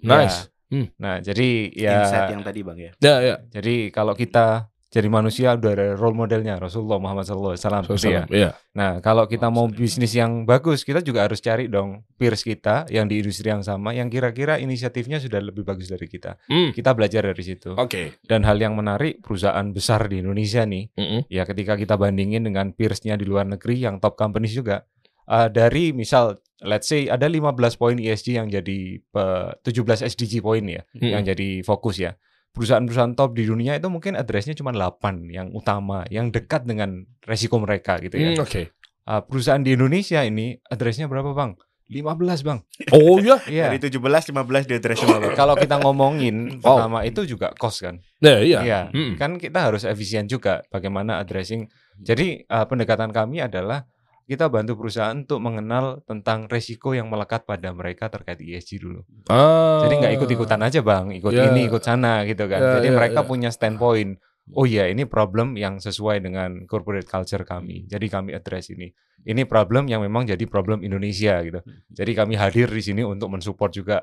nice Ya. Nah, jadi ya Insight yang tadi, Bang ya. ya ya jadi kalau kita jadi manusia udah ada role modelnya Rasulullah Muhammad SAW. seperti ya. Salam. ya Nah, kalau kita mau bisnis yang bagus, kita juga harus cari dong peers kita yang di industri yang sama, yang kira-kira inisiatifnya sudah lebih bagus dari kita. Hmm, Kita belajar dari situ. oke Dan hal yang menarik, perusahaan besar di Indonesia nih, Mm-mm. ya ketika kita bandingin dengan peersnya di luar negeri yang top companies juga, uh, dari misal, let's say ada 15 poin ESG yang jadi uh, 17 SDG poin ya, Mm-mm. yang jadi fokus ya. Perusahaan-perusahaan top di dunia itu mungkin addressnya cuma 8 yang utama, yang dekat dengan resiko mereka gitu ya. Hmm, oke Uh, perusahaan di Indonesia ini addressnya berapa bang? 15 bang. oh ya Iya. Dari 17 15 di address. Kalau kita ngomongin Wow. pertama itu juga cost kan. ya iya Iya. Mm-mm. Kan kita harus efisien juga bagaimana addressing. Jadi uh, pendekatan kami adalah kita bantu perusahaan untuk mengenal tentang resiko yang melekat pada mereka terkait ESG dulu. Ah. Jadi nggak ikut-ikutan aja bang, ikut Ya. ini, ikut sana gitu kan. Ya, Jadi ya, mereka ya. punya standpoint. Oh iya, ini problem yang sesuai dengan corporate culture kami. Jadi kami address ini. Ini problem yang memang jadi problem Indonesia gitu. Jadi kami hadir di sini untuk mensupport juga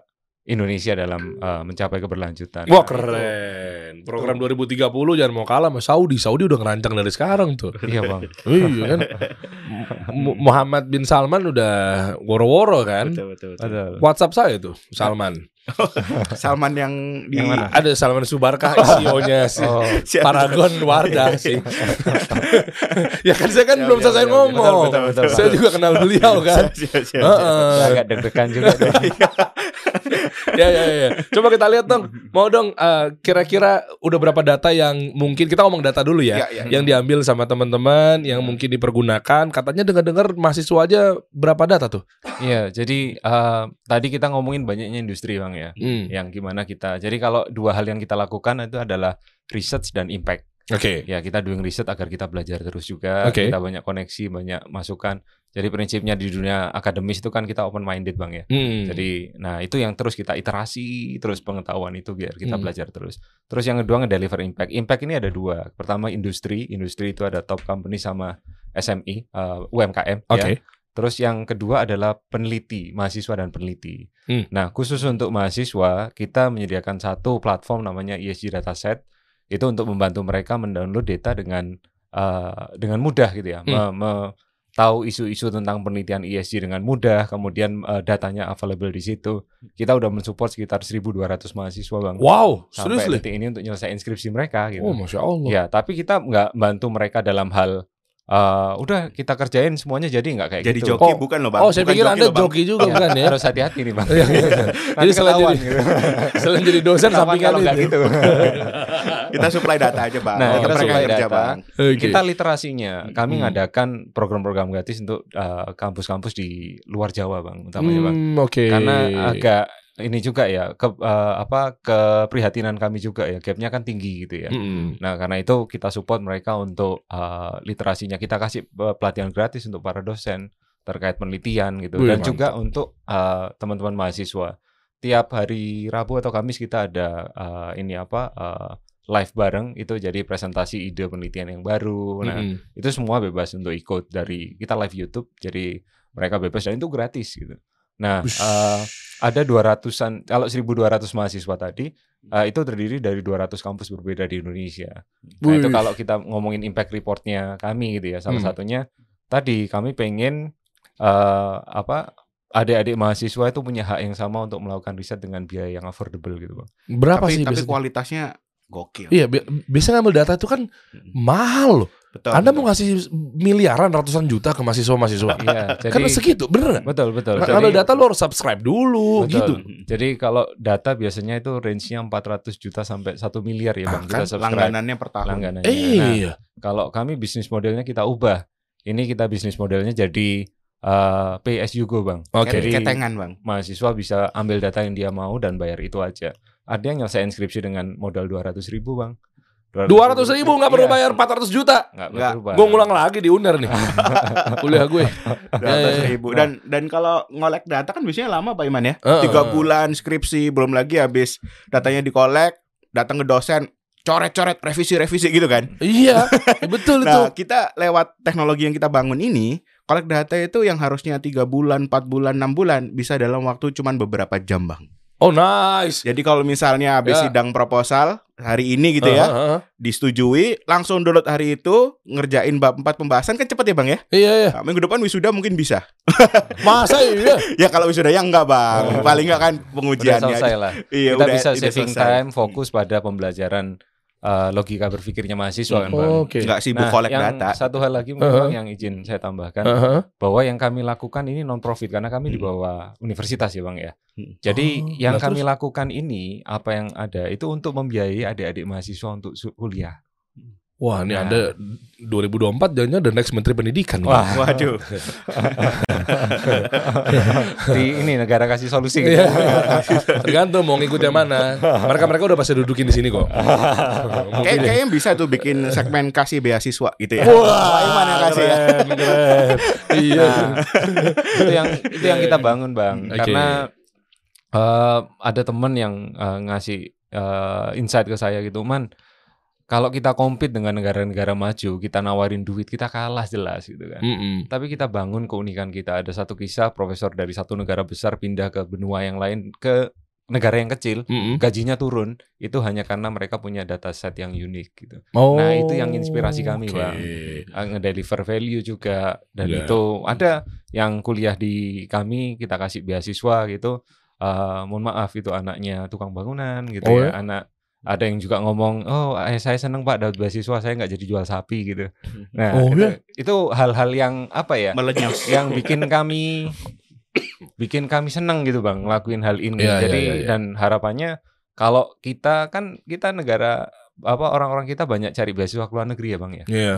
Indonesia dalam eh, mencapai keberlanjutan. Wah Nah, itu- keren. Program 2030 jangan mau kalah sama Saudi. Saudi udah ngerancang dari sekarang tuh. Iya bang. iya kan. Muhammad bin Salman udah woro-woro kan. Betul, betul, betul. WhatsApp saya tuh Salman. [laughs] Salman yang di Yang mana? Ada Salman Subarkah CEO-nya [laughs] si Oh? Paragon Wardah [laughs] sih. ya kan saya kan Siap, belum siap, selesai siap. ngomong. Betul, betul, betul. Saya juga kenal beliau kan. Siap. Heeh. agak deg-degan juga. ya, ya, ya. Coba kita lihat dong. Mau dong eh, kira-kira udah berapa data yang mungkin kita ngomong data dulu ya. Ya, ya. Yang diambil sama teman-teman yang mungkin dipergunakan. Katanya dengar-dengar mahasiswa aja berapa data tuh? Iya, jadi eh, tadi kita ngomongin banyaknya industri bang ya. Hmm. Yang gimana kita. Jadi kalau dua hal yang kita lakukan itu adalah research dan impact. Oke. Ya kita doing research agar kita belajar terus juga. Oke. Kita banyak koneksi, banyak masukan. Jadi prinsipnya di dunia akademis itu kan kita open minded bang ya. Hmm. Jadi, nah itu yang terus kita iterasi terus pengetahuan itu biar kita Hmm. belajar terus. Terus yang kedua ngedeliver impact. Impact ini ada dua. Pertama industri, industri itu ada top company sama SME, eh, UMKM. Oke. Ya. Terus yang kedua adalah peneliti, mahasiswa dan peneliti. Hmm. Nah khusus untuk mahasiswa kita menyediakan satu platform namanya ESG Dataset. Itu untuk membantu mereka mendownload data dengan eh, dengan mudah gitu ya. Hmm. Me- me- tahu isu-isu tentang penelitian ESG dengan mudah, kemudian eh, datanya available di situ. Kita udah mensupport sekitar 1.200 mahasiswa bang. Wow, Sampai seriously. detik ini untuk nyelesain inskripsi mereka gitu. Oh, masya Allah. ya, tapi kita nggak bantu mereka dalam hal eh, udah kita kerjain semuanya jadi nggak kayak Jadi gitu. joki Oh. bukan loh bang. Oh, saya Bukan pikir anda loh, Bang. joki juga bukan ya? Harus hati-hati nih bang. Iya, iya. Jadi selain jadi, gitu. selain jadi dosen sampingan kalau nggak itu. gitu. [laughs] Kita supply data aja bang. Nah, Oh, kita supply data. bang. Oke. Kita literasinya, kami Hmm. ngadakan program-program gratis untuk eh, kampus-kampus di luar Jawa bang, utamanya bang. Hmm, Oke. Karena agak ini juga ya ke eh, apa keprihatinan kami juga ya gapnya kan tinggi gitu ya. Mm-mm. Nah karena itu kita support mereka untuk eh, literasinya kita kasih eh, pelatihan gratis untuk para dosen terkait penelitian gitu Wih, dan mantap. juga untuk eh, teman-teman mahasiswa tiap hari Rabu atau Kamis kita ada eh, ini apa eh, live bareng itu jadi presentasi ide penelitian yang baru. Nah Mm-mm. itu semua bebas untuk ikut dari kita live YouTube jadi mereka bebas dan itu gratis gitu. Nah Ush. eh, ada 200-an kalau 1200 mahasiswa tadi eh, itu terdiri dari 200 kampus berbeda di Indonesia. Nah itu kalau kita ngomongin impact reportnya kami gitu ya salah Hmm. satunya tadi kami pengen eh, apa adik-adik mahasiswa itu punya hak yang sama untuk melakukan riset dengan biaya yang affordable gitu bang. berapa Tapi, sih tapi biasanya? kualitasnya gokil. Iya, bi- biasanya ngambil data itu kan mahal loh. Betul. Anda betul. mau ngasih miliaran ratusan juta ke mahasiswa-mahasiswa. Iya, jadi Karena segitu, bener nggak? betul betul. Nah, Jadi- Ngambil data lo harus subscribe dulu Betul. gitu. Jadi kalau data biasanya itu range-nya 400 juta sampai 1 miliar ya Ah, bang. kan Kita subscribe langganannya per tahun. langganannya. Nah, Iya. kalau kami bisnis modelnya kita ubah. Ini kita bisnis modelnya jadi uh, pay as you go bang. Oke. Jadi Ketengan bang. mahasiswa bisa ambil data yang dia mau dan bayar itu aja. Ada yang nyelesain skripsi dengan modal 200 ribu bang. Dua ratus ribu nggak perlu Iya. bayar 400 juta. Nggak Nggak. perlu bayar. Gue ngulang lagi di UNER nih. [laughs] Kuliah gue. Dua Ya, ya, ya. ribu. Dan dan kalau ngolek data kan biasanya lama Pak Iman ya. Tiga bulan skripsi belum lagi habis datanya dikolek, datang ke dosen coret-coret revisi-revisi gitu kan. Iya, [laughs] betul itu. Nah, kita lewat teknologi yang kita bangun ini, kolek data itu yang harusnya tiga bulan, empat bulan, enam bulan bisa dalam waktu cuman beberapa jam, Bang. Oh nice. Jadi kalau misalnya habis Ya. sidang proposal hari ini gitu ya, Heeh, heeh. disetujui, langsung download hari itu, ngerjain bab 4 pembahasan kan cepet ya, Bang ya? Iya iya. Nah, minggu depan wisuda mungkin bisa. [laughs] Masa iya? [laughs] ya kalau wisuda ya enggak, Bang. Paling enggak kan Udah pengujiannya. selesai lah. Iya, kita udah- bisa udah saving selesai. time, fokus pada pembelajaran uh, logika berpikirnya mahasiswa kan bang. Oke. Enggak sibuk Nah, kolek yang data. satu hal lagi mungkin Uh-huh. Bang, yang izin saya tambahkan Heeh. bahwa yang kami lakukan ini non profit karena kami di bawah universitas ya bang ya. Hmm. Jadi Oh, yang nah kami terus? lakukan ini apa yang ada itu untuk membiayai adik-adik mahasiswa untuk kuliah. Wah, ini Nah. Anda 2024 jadinya the next menteri pendidikan. Wah. Waduh. [laughs] di ini negara kasih solusi gitu. Iya. Tergantung mau ngikut yang mana. Mereka mereka udah pasti dudukin di sini kok. [laughs] Kayak ya. kayaknya bisa tuh bikin segmen kasih beasiswa gitu ya. Wah, Iman yang kasih ya. Iya. Nah, itu yang itu yang kita bangun bang Oke. karena eh, ada temen yang eh, ngasih eh, insight ke saya gitu man kalau kita compete dengan negara-negara maju kita nawarin duit kita kalah jelas gitu kan Mm-mm. tapi kita bangun keunikan kita ada satu kisah profesor dari satu negara besar pindah ke benua yang lain ke negara yang kecil Mm-mm. gajinya turun itu hanya karena mereka punya data set yang unik gitu. Oh, Nah, itu yang inspirasi kami, oke. Bang. Uh, ngedeliver value juga dan Ya. itu ada yang kuliah di kami kita kasih beasiswa gitu. Eh, mohon maaf itu anaknya tukang bangunan gitu Oh, ya. Anak ada yang juga ngomong, oh eh, saya seneng pak dapat beasiswa, saya nggak jadi jual sapi gitu. Nah Oh, itu, ya? itu hal-hal yang apa ya, Melenyos. yang bikin kami bikin kami seneng gitu bang ngelakuin hal ini. Iya, Jadi iya, iya, iya. dan harapannya kalau kita kan kita negara apa orang-orang kita banyak cari beasiswa ke luar negeri ya bang ya. Iya.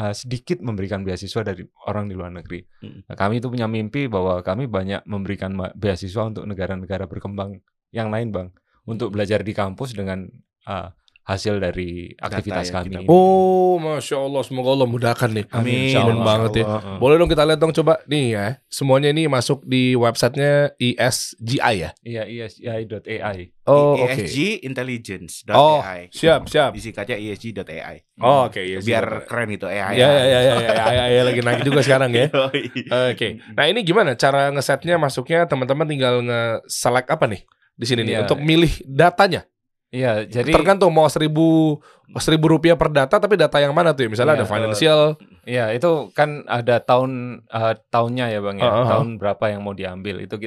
Uh, sedikit memberikan beasiswa dari orang di luar negeri. Hmm. Nah, kami itu punya mimpi bahwa kami banyak memberikan beasiswa untuk negara-negara berkembang yang lain bang, untuk belajar di kampus dengan uh, hasil dari aktivitas yang kami. kita-. Oh, masya Allah, semoga Allah mudahkan nih. Amin. Amin banget ya. Boleh dong kita lihat dong coba nih ya. Semuanya ini masuk di websitenya ISGI ya. Iya, ESGI.ai. Oh, oke. ESG Intelligence.ai. Oh, siap, siap. Disingkatnya ESG.ai. Oh, oke, ya. Biar keren itu AI. Ya, ya, ya, ya, ya, ya, ya, lagi naik juga sekarang ya. [laughs] Oke. Nah, ini gimana cara ngesetnya masuknya teman-teman tinggal nge-select apa nih di sini nih Iya. untuk milih datanya. Iya, jadi Tergantung mau seribu seribu rupiah per data, tapi data yang mana tuh? ya? Misalnya Iya, ada financial. Iya, itu kan ada tahun eh, tahunnya ya Bang ya. Ah, ah. Tahun berapa yang mau diambil. Itu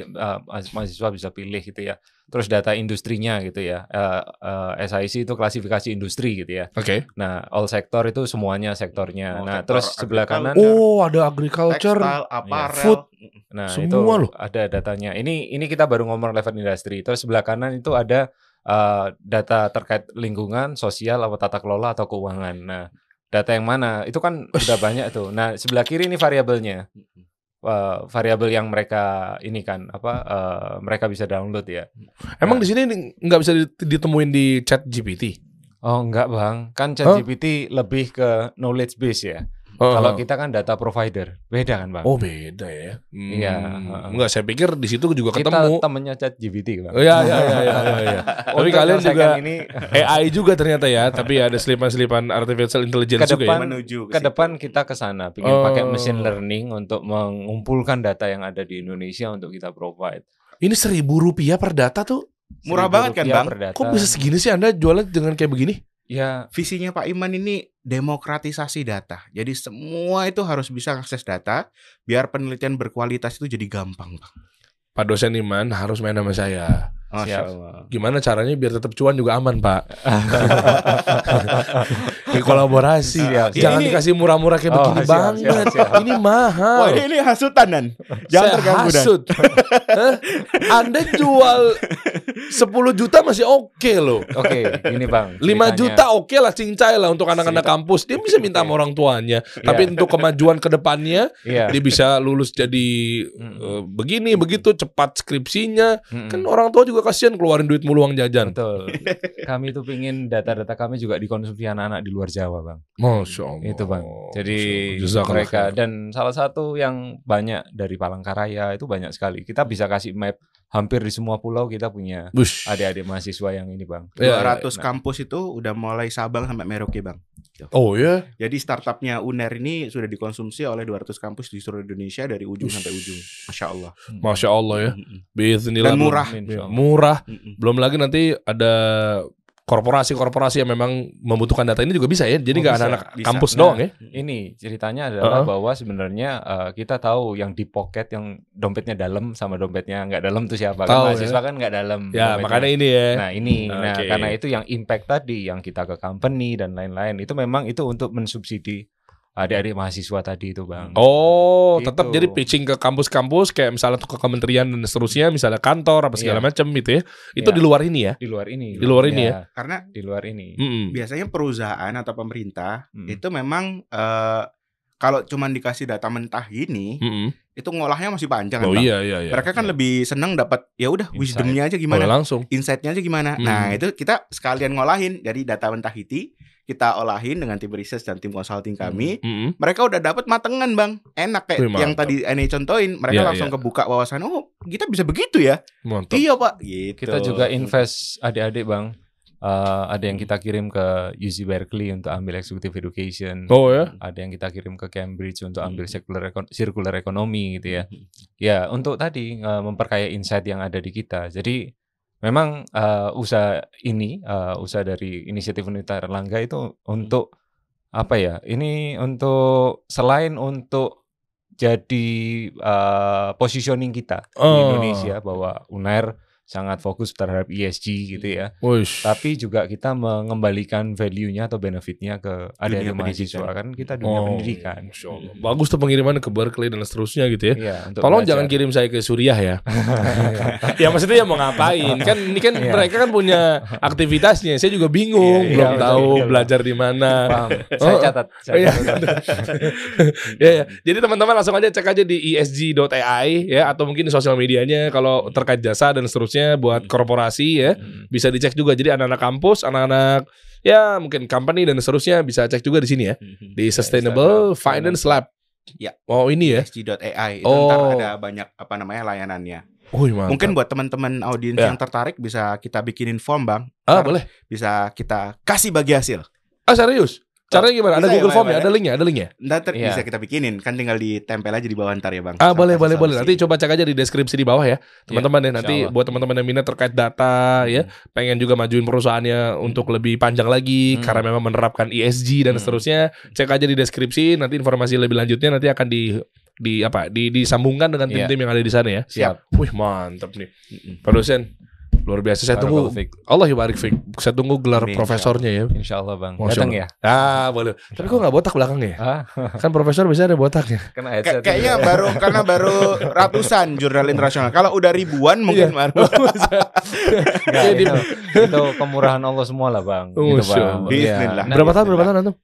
mahas- mahasiswa bisa pilih gitu ya. Terus data industrinya gitu ya. Eh, eh, SIC itu klasifikasi industri gitu ya. Oke. Nah, all sektor itu semuanya sektornya. All nah, sektor terus sebelah kanan Oh, ada agriculture. Textile, apparel. Food. Nah, Semua itu loh. ada datanya. Ini ini kita baru ngomong level industri. Terus sebelah kanan itu ada eh, data terkait lingkungan, sosial, atau tata kelola atau keuangan. Nah, data yang mana? Itu kan sudah banyak tuh. Nah, sebelah kiri ini variabelnya. Eh, variabel yang mereka ini kan apa eh, mereka bisa download ya. Emang di sini nggak bisa dit- ditemuin di chat GPT? Oh, enggak, Bang. Kan? ChatGPT lebih ke knowledge base ya. Kalau kita kan data provider. Beda kan, Bang? Oh beda ya. Hmm, Iya. Enggak, saya pikir di situ juga kita ketemu. temennya ChatGPT, Bang. Oh, Iya iya iya iya iya. iya. [laughs] Tapi kalian juga ini AI juga ternyata ya, tapi ada selipan-selipan artificial intelligence Ke juga ya. menuju ke depan kita ke sana, ingin Oh. pakai machine learning untuk mengumpulkan data yang ada di Indonesia untuk kita provide. Ini seribu rupiah per data tuh. Murah banget kan, Bang? per data. Kok bisa segini sih Anda jualnya dengan kayak begini? Ya, Visinya Pak Iman ini demokratisasi data. Jadi semua itu harus bisa akses data biar penelitian berkualitas itu jadi gampang, Bang. Pak dosen Iman harus main sama saya. Masya Siap. Allah. Gimana caranya biar tetap cuan juga aman, Pak? [laughs] Di kolaborasi. Siap, siap. Jangan Ini- dikasih murah-murah kayak Oh, begini siap, banget. siap, siap. Ini mahal. Wah ini, ini hasutan Dan. Jangan Saya terganggu Dan. hasut. [laughs] Hah? Anda jual 10 juta masih oke loh. oke, ini Bang. 5 ceritanya. juta oke lah cincai lah untuk anak-anak kampus. Dia bisa minta sama orang tuanya. Tapi untuk kemajuan ke depannya Iya. dia bisa lulus jadi Mm. eh, begini begitu cepat skripsinya. Mm-mm. Kan orang tua juga kasihan keluarin duit mulu uang jajan. Betul. Kami itu pingin data-data kami juga dikonsumsi anak-anak di luar Jawa, Bang. Masya Allah. Itu bang. Jadi mereka dan salah satu yang banyak dari Palangkaraya itu banyak sekali. Kita bisa kasih map hampir di semua pulau kita punya adik-adik mahasiswa yang ini bang. Ya, 200 Nah. kampus itu udah mulai Sabang sampai Merauke, Bang. Oh ya. Jadi startupnya UNER ini sudah dikonsumsi oleh 200 kampus di seluruh Indonesia dari ujung Ush. sampai ujung. Masya Allah. Masya Allah ya. Mm-mm. Bismillah. Dan murah. Ya, murah. Belum lagi nanti ada korporasi-korporasi yang memang membutuhkan data ini juga bisa ya. Jadi Oh, nggak anak-anak kampus Nah, doang ya. Ini ceritanya adalah Uh-uh. bahwa sebenarnya eh, kita tahu yang di pocket yang dompetnya dalam sama dompetnya nggak dalam tuh siapa? Tahu, kan mahasiswa kan nggak dalam. Ya, dompetnya. makanya ini ya. Nah ini, nah Oke. karena itu yang impact tadi yang kita ke company dan lain-lain itu memang itu untuk mensubsidi adik-adik mahasiswa tadi itu bang. Oh, Gitu. tetap jadi pitching ke kampus-kampus kayak misalnya tuh ke kementerian dan seterusnya, misalnya kantor apa segala Iya. macam gitu ya. Itu Iya. di luar ini ya. Di luar ini. Di luar ini ya? Karena Di luar ini. Biasanya perusahaan atau pemerintah Hmm. itu memang eh, kalau cuman dikasih data mentah gini, Mm-mm. itu ngolahnya masih panjang kan, Oh Bang? iya iya iya. Mereka kan lebih seneng dapat ya udah wisdomnya aja Oh, gimana, langsung. insight-nya aja gimana. Hmm. Nah, itu kita sekalian ngolahin dari data mentah itu kita olahin dengan tim research dan tim consulting kami. Mm-mm. Mereka udah dapat matengan, Bang. Enak kayak Wih, yang mantap. tadi Ane contohin, mereka Iya, langsung iya. kebuka wawasan. Oh, kita bisa begitu ya? Mantap. Iya, Pak. Gitu. Kita juga invest adik-adik bang. Eh, ada yang kita kirim ke UC Berkeley untuk ambil executive education. Oh ya. Ada yang kita kirim ke Cambridge untuk ambil Hmm. circular, econ- circular economy gitu ya. Ya untuk tadi eh, memperkaya insight yang ada di kita. Jadi memang eh, usaha ini eh, usaha dari inisiatif Universitas Erlangga itu untuk apa ya? Ini untuk selain untuk jadi eh, positioning kita di Oh. Indonesia bahwa UNER sangat fokus terhadap ESG gitu ya. Wush. Tapi juga kita mengembalikan value-nya atau benefit-nya ke adik-adik mahasiswa kan kita dunia Oh, pendidikan. Bagus tuh pengiriman ke Berkeley dan seterusnya gitu ya. Iya, Tolong belajar. jangan kirim saya ke Suriah ya. [laughs] ya maksudnya ya mau ngapain? Kan ini kan Iya. mereka kan punya aktivitasnya. Saya juga bingung, Iya, iya, belum betul, tahu betul. belajar di mana. Paham. Saya Oh. catat. saya Iya. catat. ya, ya. Jadi teman-teman langsung aja cek aja di esg.ai ya atau mungkin di sosial medianya kalau terkait jasa dan seterusnya buat korporasi ya Hmm. bisa dicek juga. Jadi anak-anak kampus, anak-anak ya mungkin company dan seterusnya bisa cek juga di sini ya di Sustainable Finance Lab. Ya. Oh ini ya. ESG.ai itu Oh. ntar ada banyak apa namanya layanannya. Oh mantap. Mungkin buat teman-teman audiens Ya. yang tertarik bisa kita bikinin form bang. ah Ntar boleh. Bisa kita kasih bagi hasil. Ah serius? Caranya gimana? Ada bisa ya, Google Form ya? Ada linknya? Ada linknya? Ntar Iya. bisa kita bikinin. Kan tinggal ditempel aja di bawah ntar ya bang. Ah boleh boleh boleh. Nanti coba cek aja di deskripsi di bawah ya, teman-teman ya. Nanti Insyaallah. buat teman-teman yang minat terkait data ya, pengen juga majuin perusahaannya untuk lebih panjang lagi Hmm. karena memang menerapkan ESG dan Hmm. seterusnya. Cek aja di deskripsi. Nanti informasi lebih lanjutnya nanti akan di di apa? Di disambungkan dengan Iya. tim-tim yang ada di sana ya. Siap. Wih mantap nih. Mm-mm. Luar biasa. Saya tunggu. Allah yubarik fiik. Saya tunggu gelar Amin, profesornya ya. Insya Allah bang. Masya Datang Allah. ya. Ah boleh. Tapi kok nggak botak belakangnya? ya? Ah, Kan profesor bisa ada botaknya. kena Kay- headset. kayaknya baru karena baru ratusan jurnal internasional. Kalau udah ribuan mungkin Iya. baru. Nggak, Jadi- itu, itu kemurahan Allah semua lah bang. Gitu, bang. Allah. Bismillah. Nah, berapa tahun berapa tahun antum?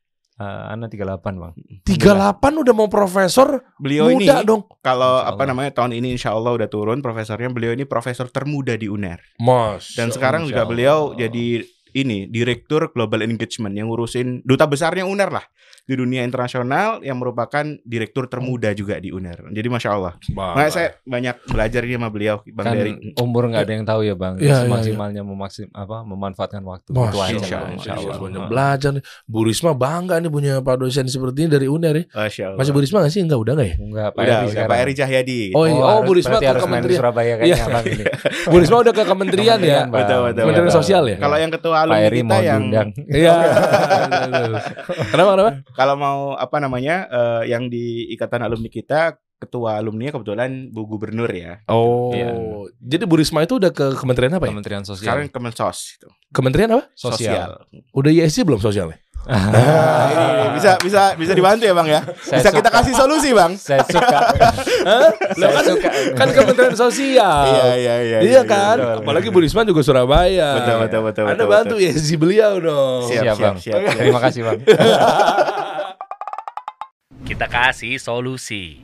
Eh, Ana 38 bang. 38 udah mau profesor Beliau ini muda dong. kalau apa namanya tahun ini insya Allah udah turun profesornya. Beliau ini profesor termuda di UNER. Mas. Dan sekarang juga beliau jadi ini direktur global engagement yang ngurusin duta besarnya UNER lah di dunia internasional yang merupakan direktur termuda juga di UNER. Jadi masya Allah. Makanya saya banyak belajar ini sama beliau Bang Kan Dery. umur nggak ada yang tahu ya bang. Iya, iya, Semaksimalnya memaksim apa memanfaatkan waktu. Mas, Itu aja, insya Bang. Allah, Insya insya Allah. Banyak belajar. Bu Risma bangga nih punya Pak dosen seperti ini dari UNER ya. Masya Allah. Masih Bu Risma gak sih? Enggak, udah gak ya? Enggak, Pak Udah, Eri. Pak Eri Cahyadi. Oh, iya. Oh, harus- Bu Risma ke Kementerian. Surabaya Iya. kayaknya bang ini. Bu Risma udah ke kementerian ya. Betul, betul, Kementerian. Sosial ya? Kalau yang ketua alumni Eri kita mau yang diundang. [laughs] Iya. kenapa kenapa? kalau mau apa namanya eh, yang di ikatan alumni kita ketua alumni kebetulan Bu Gubernur ya. Oh. Iya. Jadi Bu Risma itu udah ke kementerian apa ya? Kementerian Sosial. Sekarang Kemensos itu. Kementerian apa? Sosial. Udah ISG belum sosialnya? Nah, ini, ini, bisa bisa bisa dibantu ya Bang ya. Saya Bisa kita suka. kasih solusi Bang. Saya suka. [laughs] Saya kan, suka. kan Kementerian Sosial. Iya iya iya. Iya kan? betul. Apalagi Bu Risma juga Surabaya. Betul betul betul. Anda betul, bantu betul. ISG beliau dong. Siap, Siap, siap, bang. siap, siap. Terima kasih bang. Kita kasih solusi.